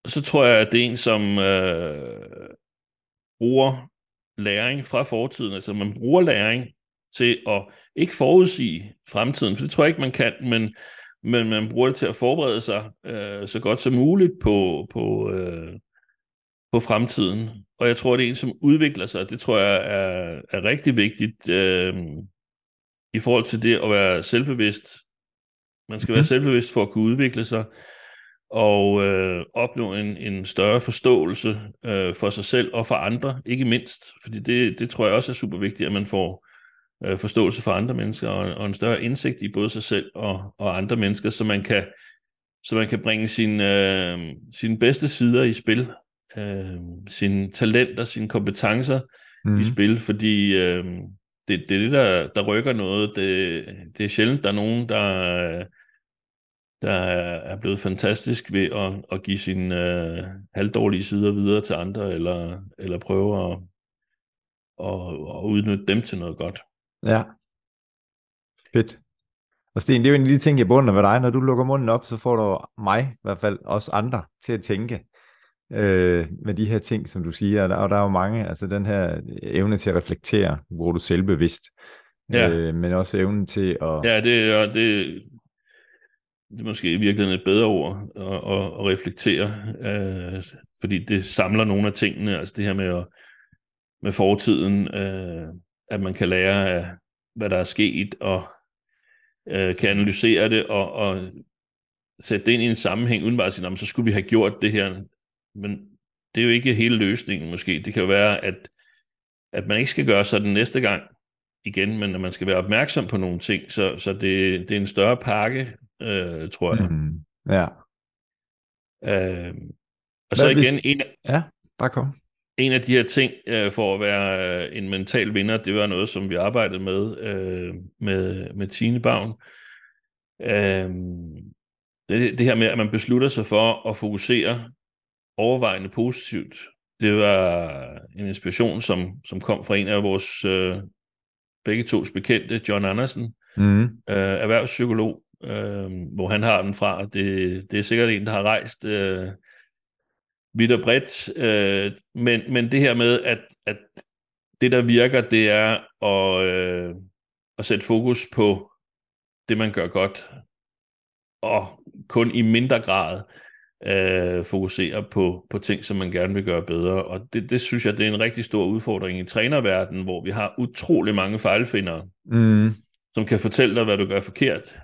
så tror jeg, at det er en, som øh, bruger læring fra fortiden. Altså man bruger læring til at ikke forudsige fremtiden, for det tror jeg ikke, man kan, men men man bruger det til at forberede sig øh, så godt som muligt på, på, øh, på fremtiden. Og jeg tror, det er en, som udvikler sig. Det tror jeg er, er rigtig vigtigt øh, i forhold til det at være selvbevidst. Man skal være mhm. selvbevidst for at kunne udvikle sig og øh, opnå en, en større forståelse øh, for sig selv og for andre, ikke mindst. Fordi det, det tror jeg også er super vigtigt, at man får øh, forståelse for andre mennesker og, og en større indsigt i både sig selv og, og andre mennesker, så man kan, så man kan bringe sin, øh, sine bedste sider i spil, øh, sine talenter, sine kompetencer mm. i mhm. spil, fordi øh, det, det er det, der, der rykker noget. Det, det er sjældent, der er nogen, der, der er blevet fantastisk ved at, at give sine øh, halvdårlige sider videre til andre, eller, eller prøve at, at, at udnytte dem til noget godt. Ja. Fedt. Og Sten, det er jo en af de ting, jeg bunder ved dig. Når du lukker munden op, så får du mig, i hvert fald også andre, til at tænke øh, med de her ting, som du siger. Og der, og der er jo mange, altså den her evne til at reflektere, hvor du selvbevidst. Ja. Øh, men også evnen til at... Ja, det, er, det, det er måske i virkeligheden et bedre ord at, at, at reflektere, øh, fordi det samler nogle af tingene, altså det her med, at, med fortiden, øh, at man kan lære af, hvad der er sket, og øh, kan analysere det, og, og sætte det ind i en sammenhæng, uden bare at sige, så skulle vi have gjort det her. Men det er jo ikke hele løsningen måske. Det kan jo være, at, at man ikke skal gøre sådan næste gang igen, men at man skal være opmærksom på nogle ting, så, så det, det er en større pakke, øh, tror jeg. Mm, ja. Øh, og så igen, hvis... en, ja, bare kom en af de her ting øh, for at være øh, en mental vinder, det var noget, som vi arbejdede med øh, med, med Tine Bavn. Øh, det, det her med, at man beslutter sig for at fokusere overvejende positivt, det var en inspiration, som, som kom fra en af vores øh, begge tos bekendte, John Andersen, mm. øh, erhvervspsykolog, øh, hvor han har den fra. Det, det er sikkert en, der har rejst øh, vidt og bredt, øh, men, men det her med, at, at det, der virker, det er at, øh, at sætte fokus på det, man gør godt, og kun i mindre grad øh, fokusere på, på ting, som man gerne vil gøre bedre. Og det, det synes jeg, det er en rigtig stor udfordring i trænerverdenen, hvor vi har utrolig mange fejlfindere, mm. som kan fortælle dig, hvad du gør forkert,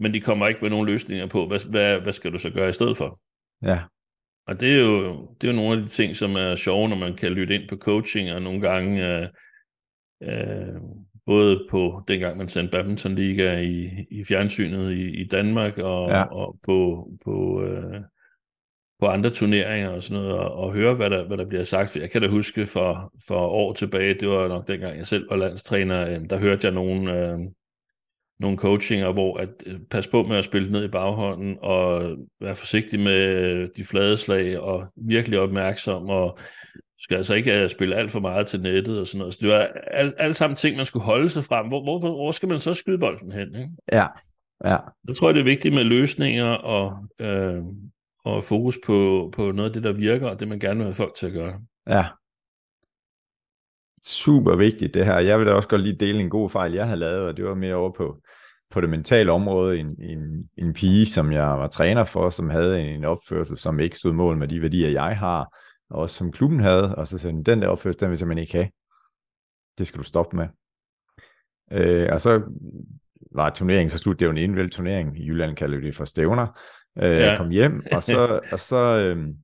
men de kommer ikke med nogen løsninger på, hvad, hvad, hvad skal du så gøre i stedet for? Ja. Og det er, jo, det er jo nogle af de ting, som er sjove, når man kan lytte ind på coaching, og nogle gange, øh, øh, både på dengang man sendte Badminton Liga i, i fjernsynet i, i Danmark, og, ja. og på, på, øh, på andre turneringer og sådan noget, og, og høre, hvad der, hvad der bliver sagt. For jeg kan da huske for, for år tilbage, det var nok dengang jeg selv var landstræner, øh, der hørte jeg nogen... Øh, nogle coachinger, hvor at øh, pas på med at spille ned i baghånden, og være forsigtig med de flade slag, og virkelig opmærksom, og skal altså ikke uh, spille alt for meget til nettet og sådan noget. Så det var alt, alt sammen ting, man skulle holde sig frem. Hvor, hvor, hvor skal man så skyde bolden hen? Ikke? Ja, ja. Jeg tror, det er vigtigt med løsninger og, øh, og fokus på, på noget af det, der virker, og det, man gerne vil have folk til at gøre. Ja. Super vigtigt det her. Jeg vil da også godt lige dele en god fejl, jeg havde lavet, og det var mere over på, på det mentale område. En, en, en pige, som jeg var træner for, som havde en opførsel, som ikke stod mål med de værdier, jeg har, også som klubben havde, og så sagde den der opførsel, den vil simpelthen ikke have. Det skal du stoppe med. Øh, og så var turneringen så slut. Det var en indvæld turnering. I Jylland kalder vi det for stævner. Øh, ja. Kom hjem, og så, og så, øh,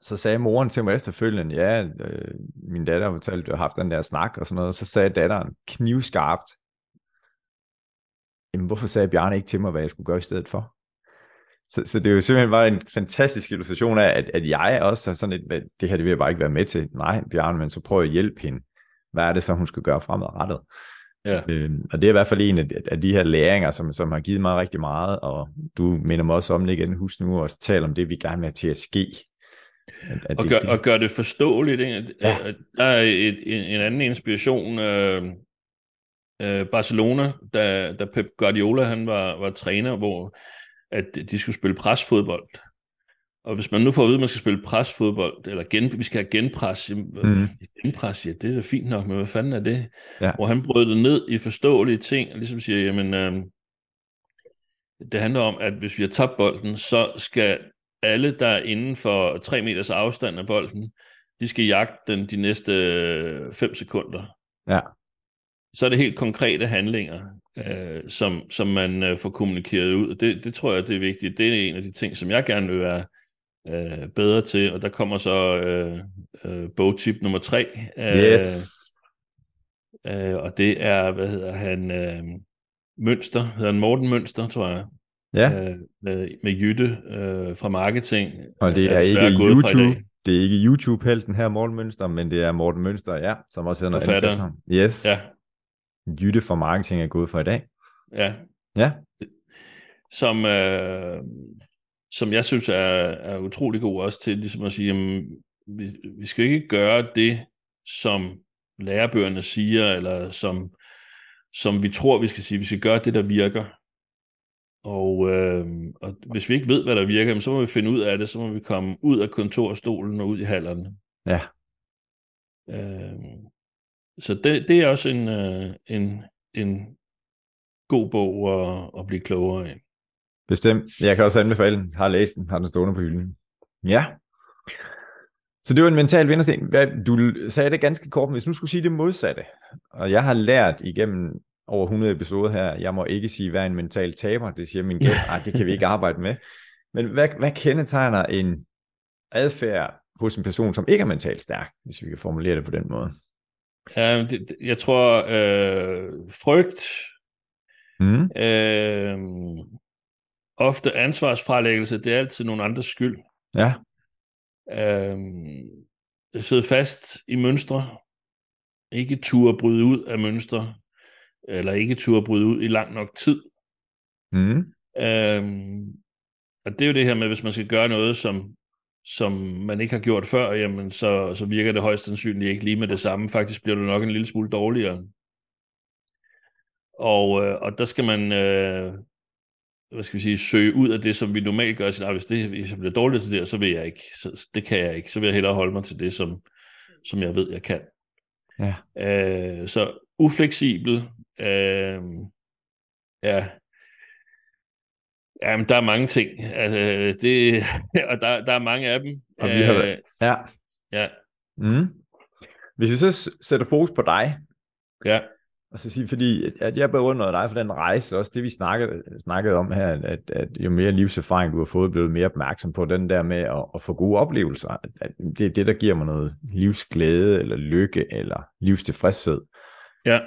så sagde moren til mig efterfølgende, ja, øh, min datter fortalte, at du har haft den der snak og sådan noget, og så sagde datteren knivskarpt, jamen hvorfor sagde Bjarne ikke til mig, hvad jeg skulle gøre i stedet for? Så, så det er jo simpelthen bare en fantastisk illustration af, at, at jeg også er sådan et, det her det vil jeg bare ikke være med til. Nej, Bjarne, men så prøv at hjælpe hende. Hvad er det så, hun skal gøre fremadrettet? Ja. Øh, og det er i hvert fald en af, af de her læringer, som, som har givet mig rigtig meget, og du minder mig også om det igen, husk nu at tale om det, vi gerne vil have til at ske. At, at og, det, gør, det... og gør det forståeligt. Ikke? Ja. Der er et, en, en anden inspiration, øh, øh, Barcelona, da, da Pep Guardiola han var, var træner, hvor at de skulle spille presfodbold. Og hvis man nu får at vide, at man skal spille presfodbold, eller gen, vi skal have genpres, mm. genpres, ja, det er da fint nok, men hvad fanden er det? Ja. Hvor han brød det ned i forståelige ting, og ligesom siger, jamen, øh, det handler om, at hvis vi har tabt bolden, så skal alle, der er inden for 3 meters afstand af bolden, de skal jagte den de næste 5 sekunder. Ja. Så er det helt konkrete handlinger, øh, som, som man øh, får kommunikeret ud. Det, det tror jeg, det er vigtigt. Det er en af de ting, som jeg gerne vil være øh, bedre til. Og der kommer så øh, øh, bogtip nummer tre. Øh, yes. Øh, og det er, hvad hedder han, øh, Mønster, hedder han Morten Mønster, tror jeg. Ja. Øh, med, med Jytte øh, fra marketing. Og det er, er ikke YouTube. Det er ikke YouTube-helten her, Morten Mønster, men det er Morten Mønster, ja, som også hedder noget andet. Yes. Ja. Jytte fra marketing er gået for i dag. Ja. Ja. Som, øh, som jeg synes er, er utrolig god også til ligesom at sige, jamen, vi, vi skal ikke gøre det, som lærebøgerne siger, eller som, som vi tror, vi skal sige. Vi skal gøre det, der virker. Og, øh, og hvis vi ikke ved, hvad der virker, så må vi finde ud af det, så må vi komme ud af kontorstolen og ud i hallerne. Ja. Øh, så det, det er også en, øh, en, en god bog at, at blive klogere af. Bestemt. Jeg kan også anbefale den. Har læst den. Har den stående på hylden. Ja. Så det var en mental vindersten. Du sagde det ganske kort, men hvis nu skulle sige det modsatte, og jeg har lært igennem over 100 episoder her, jeg må ikke sige, hvad en mental taber, det siger min gæst, det kan vi ikke arbejde med. Men hvad, hvad kendetegner en adfærd hos en person, som ikke er mentalt stærk, hvis vi kan formulere det på den måde? Ja, det, jeg tror, øh, frygt, mm. øh, ofte ansvarsfralæggelse, det er altid nogen andres skyld. Ja. Øhm, sidde fast i mønstre, ikke turde bryde ud af mønstre, eller ikke turde bryde ud i lang nok tid. Mm. Øhm, og det er jo det her med, hvis man skal gøre noget, som, som man ikke har gjort før, jamen så, så virker det højst sandsynligt ikke lige med det samme. Faktisk bliver det nok en lille smule dårligere. Og, øh, og der skal man øh, hvad skal vi sige, søge ud af det, som vi normalt gør. Så, hvis, det, hvis jeg bliver dårlig til det, så vil jeg ikke. Så, det kan jeg ikke. Så vil jeg hellere holde mig til det, som, som jeg ved, jeg kan. Ja. Øh, så ufleksibel. Øh, ja. Jamen, der er mange ting. Altså, det, og der, der er mange af dem. Og vi har øh, ja. Ja. Mm. Hvis vi så sætter fokus på dig, ja. Og så sige, fordi at jeg beundrer dig for den rejse, også det vi snakkede, snakkede om her, at, at jo mere livserfaring du har fået, blevet mere opmærksom på den der med at, at få gode oplevelser. At, at det er det, der giver mig noget livsglæde, eller lykke, eller livstilfredshed. Ja.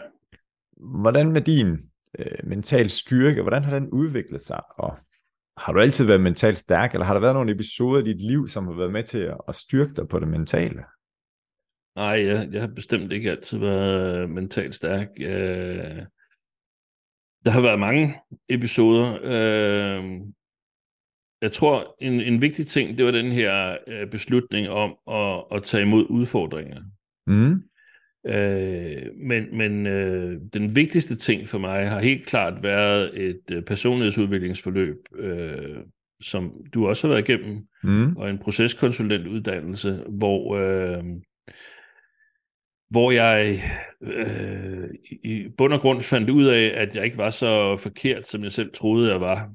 Hvordan med din øh, mental styrke, hvordan har den udviklet sig? Og har du altid været mentalt stærk, eller har der været nogle episoder i dit liv, som har været med til at, at styrke dig på det mentale? Nej, jeg, jeg har bestemt ikke altid været mentalt stærk. Øh, der har været mange episoder. Øh, jeg tror, en, en vigtig ting, det var den her øh, beslutning om at, at tage imod udfordringer. Mm. Øh, men men øh, den vigtigste ting for mig har helt klart været et øh, personlighedsudviklingsforløb, øh, som du også har været igennem, mm. og en proceskonsulentuddannelse, hvor, øh, hvor jeg øh, i bund og grund fandt ud af, at jeg ikke var så forkert, som jeg selv troede, jeg var.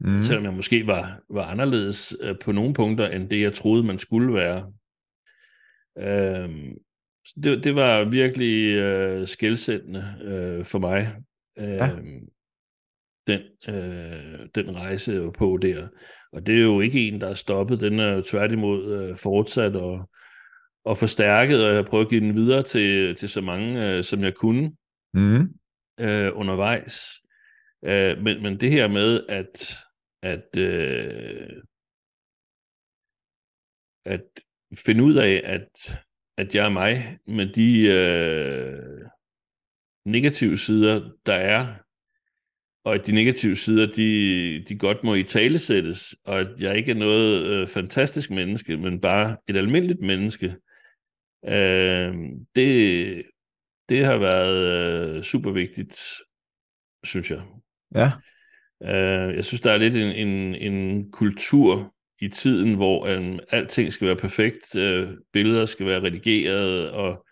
Mm. Selvom jeg måske var, var anderledes øh, på nogle punkter, end det jeg troede, man skulle være. Øh, det, det var virkelig øh, skældsættende øh, for mig. Øh, ja. den, øh, den rejse jeg var på der. Og det er jo ikke en, der er stoppet. Den er jo tværtimod øh, fortsat og, og forstærket, og jeg har prøvet at give den videre til, til så mange, øh, som jeg kunne mm. øh, undervejs. Øh, men, men det her med, at, at, øh, at finde ud af, at at jeg er mig med de øh, negative sider, der er, og at de negative sider, de, de godt må i tale sættes, og at jeg ikke er noget øh, fantastisk menneske, men bare et almindeligt menneske. Øh, det, det har været øh, super vigtigt, synes jeg. Ja. Øh, jeg synes, der er lidt en, en, en kultur i tiden, hvor øh, alting skal være perfekt, øh, billeder skal være redigeret, og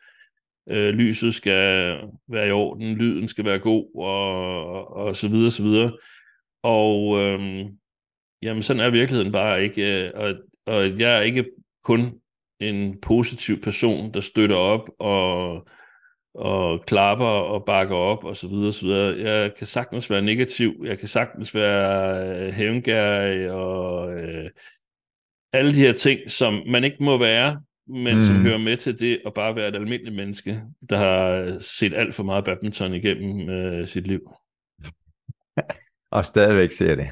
øh, lyset skal være i orden, lyden skal være god, og, og så videre, så videre. Og øh, jamen, sådan er virkeligheden bare ikke, øh, og, og jeg er ikke kun en positiv person, der støtter op og, og klapper og bakker op og så videre, så videre. Jeg kan sagtens være negativ, jeg kan sagtens være øh, hævngærig og øh, alle de her ting, som man ikke må være, men mm. som hører med til det at bare være et almindeligt menneske, der har set alt for meget badminton igennem øh, sit liv. og stadigvæk ser det.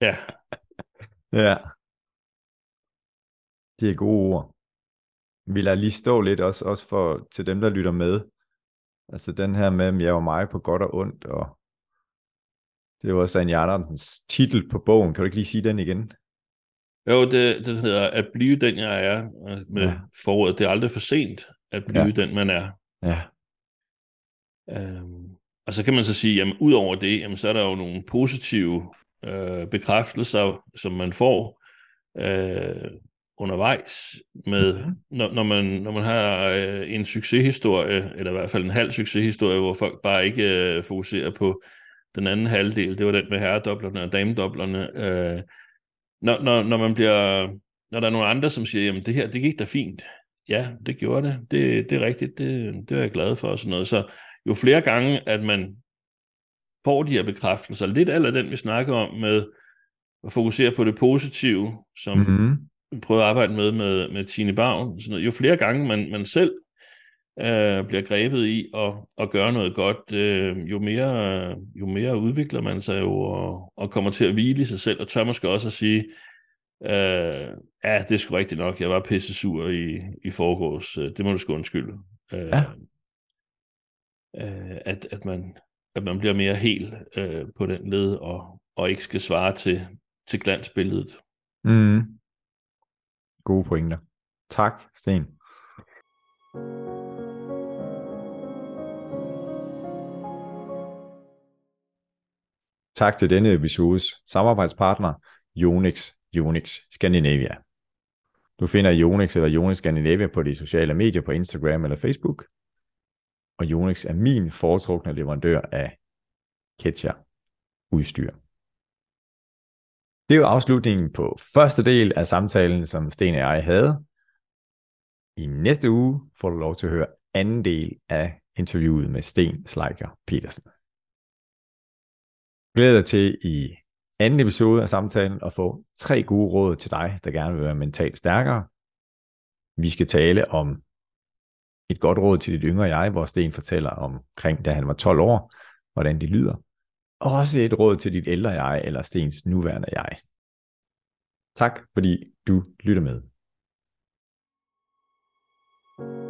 Ja. ja. Det er gode ord. Vi lader lige stå lidt også, også for, til dem, der lytter med. Altså den her med, at jeg var mig på godt og ondt, og det var også en Andersens titel på bogen. Kan du ikke lige sige den igen? Jo, det, det hedder at blive den, jeg er, med ja. forordet. Det er aldrig for sent at blive ja. den, man er. Ja. Øhm, og så kan man så sige, jamen ud over det, jamen, så er der jo nogle positive øh, bekræftelser, som man får øh, undervejs, med, mm-hmm. når, når, man, når man har øh, en succeshistorie, eller i hvert fald en halv succeshistorie, hvor folk bare ikke øh, fokuserer på den anden halvdel. Det var den med herredoblerne og damedoblerne. Øh, når, når, når man bliver, når der er nogle andre, som siger, jamen det her, det gik da fint. Ja, det gjorde det. Det, det er rigtigt. Det, det er jeg glad for og sådan noget. Så jo flere gange, at man får de her bekræftelser, lidt af den, vi snakker om med at fokusere på det positive, som mm-hmm. vi prøver at arbejde med med, med Tine Bavn, sådan noget. jo flere gange man, man selv øh, bliver grebet i at, at gøre noget godt, øh, jo, mere, jo mere udvikler man sig jo og, og kommer til at hvile i sig selv, og tør måske også at sige, øh, ja, det er sgu rigtigt nok, jeg var pisse sur i, i forgårs, det må du sgu undskylde. Øh, ja. øh, at, at, man, at man bliver mere hel øh, på den led, og, og ikke skal svare til, til glansbilledet. Mm. Gode pointer. Tak, Sten. Tak til denne episodes samarbejdspartner, Unix, Unix Scandinavia. Du finder Unix eller Unix Scandinavia på de sociale medier på Instagram eller Facebook. Og Unix er min foretrukne leverandør af Ketcher udstyr. Det er jo afslutningen på første del af samtalen, som Sten og jeg havde. I næste uge får du lov til at høre anden del af interviewet med Sten Sleiker Petersen Glæder dig til i anden episode af samtalen at få tre gode råd til dig, der gerne vil være mentalt stærkere. Vi skal tale om et godt råd til dit yngre jeg, hvor Sten fortæller omkring, da han var 12 år, hvordan det lyder. Og også et råd til dit ældre jeg, eller Stens nuværende jeg. Tak fordi du lytter med. thank you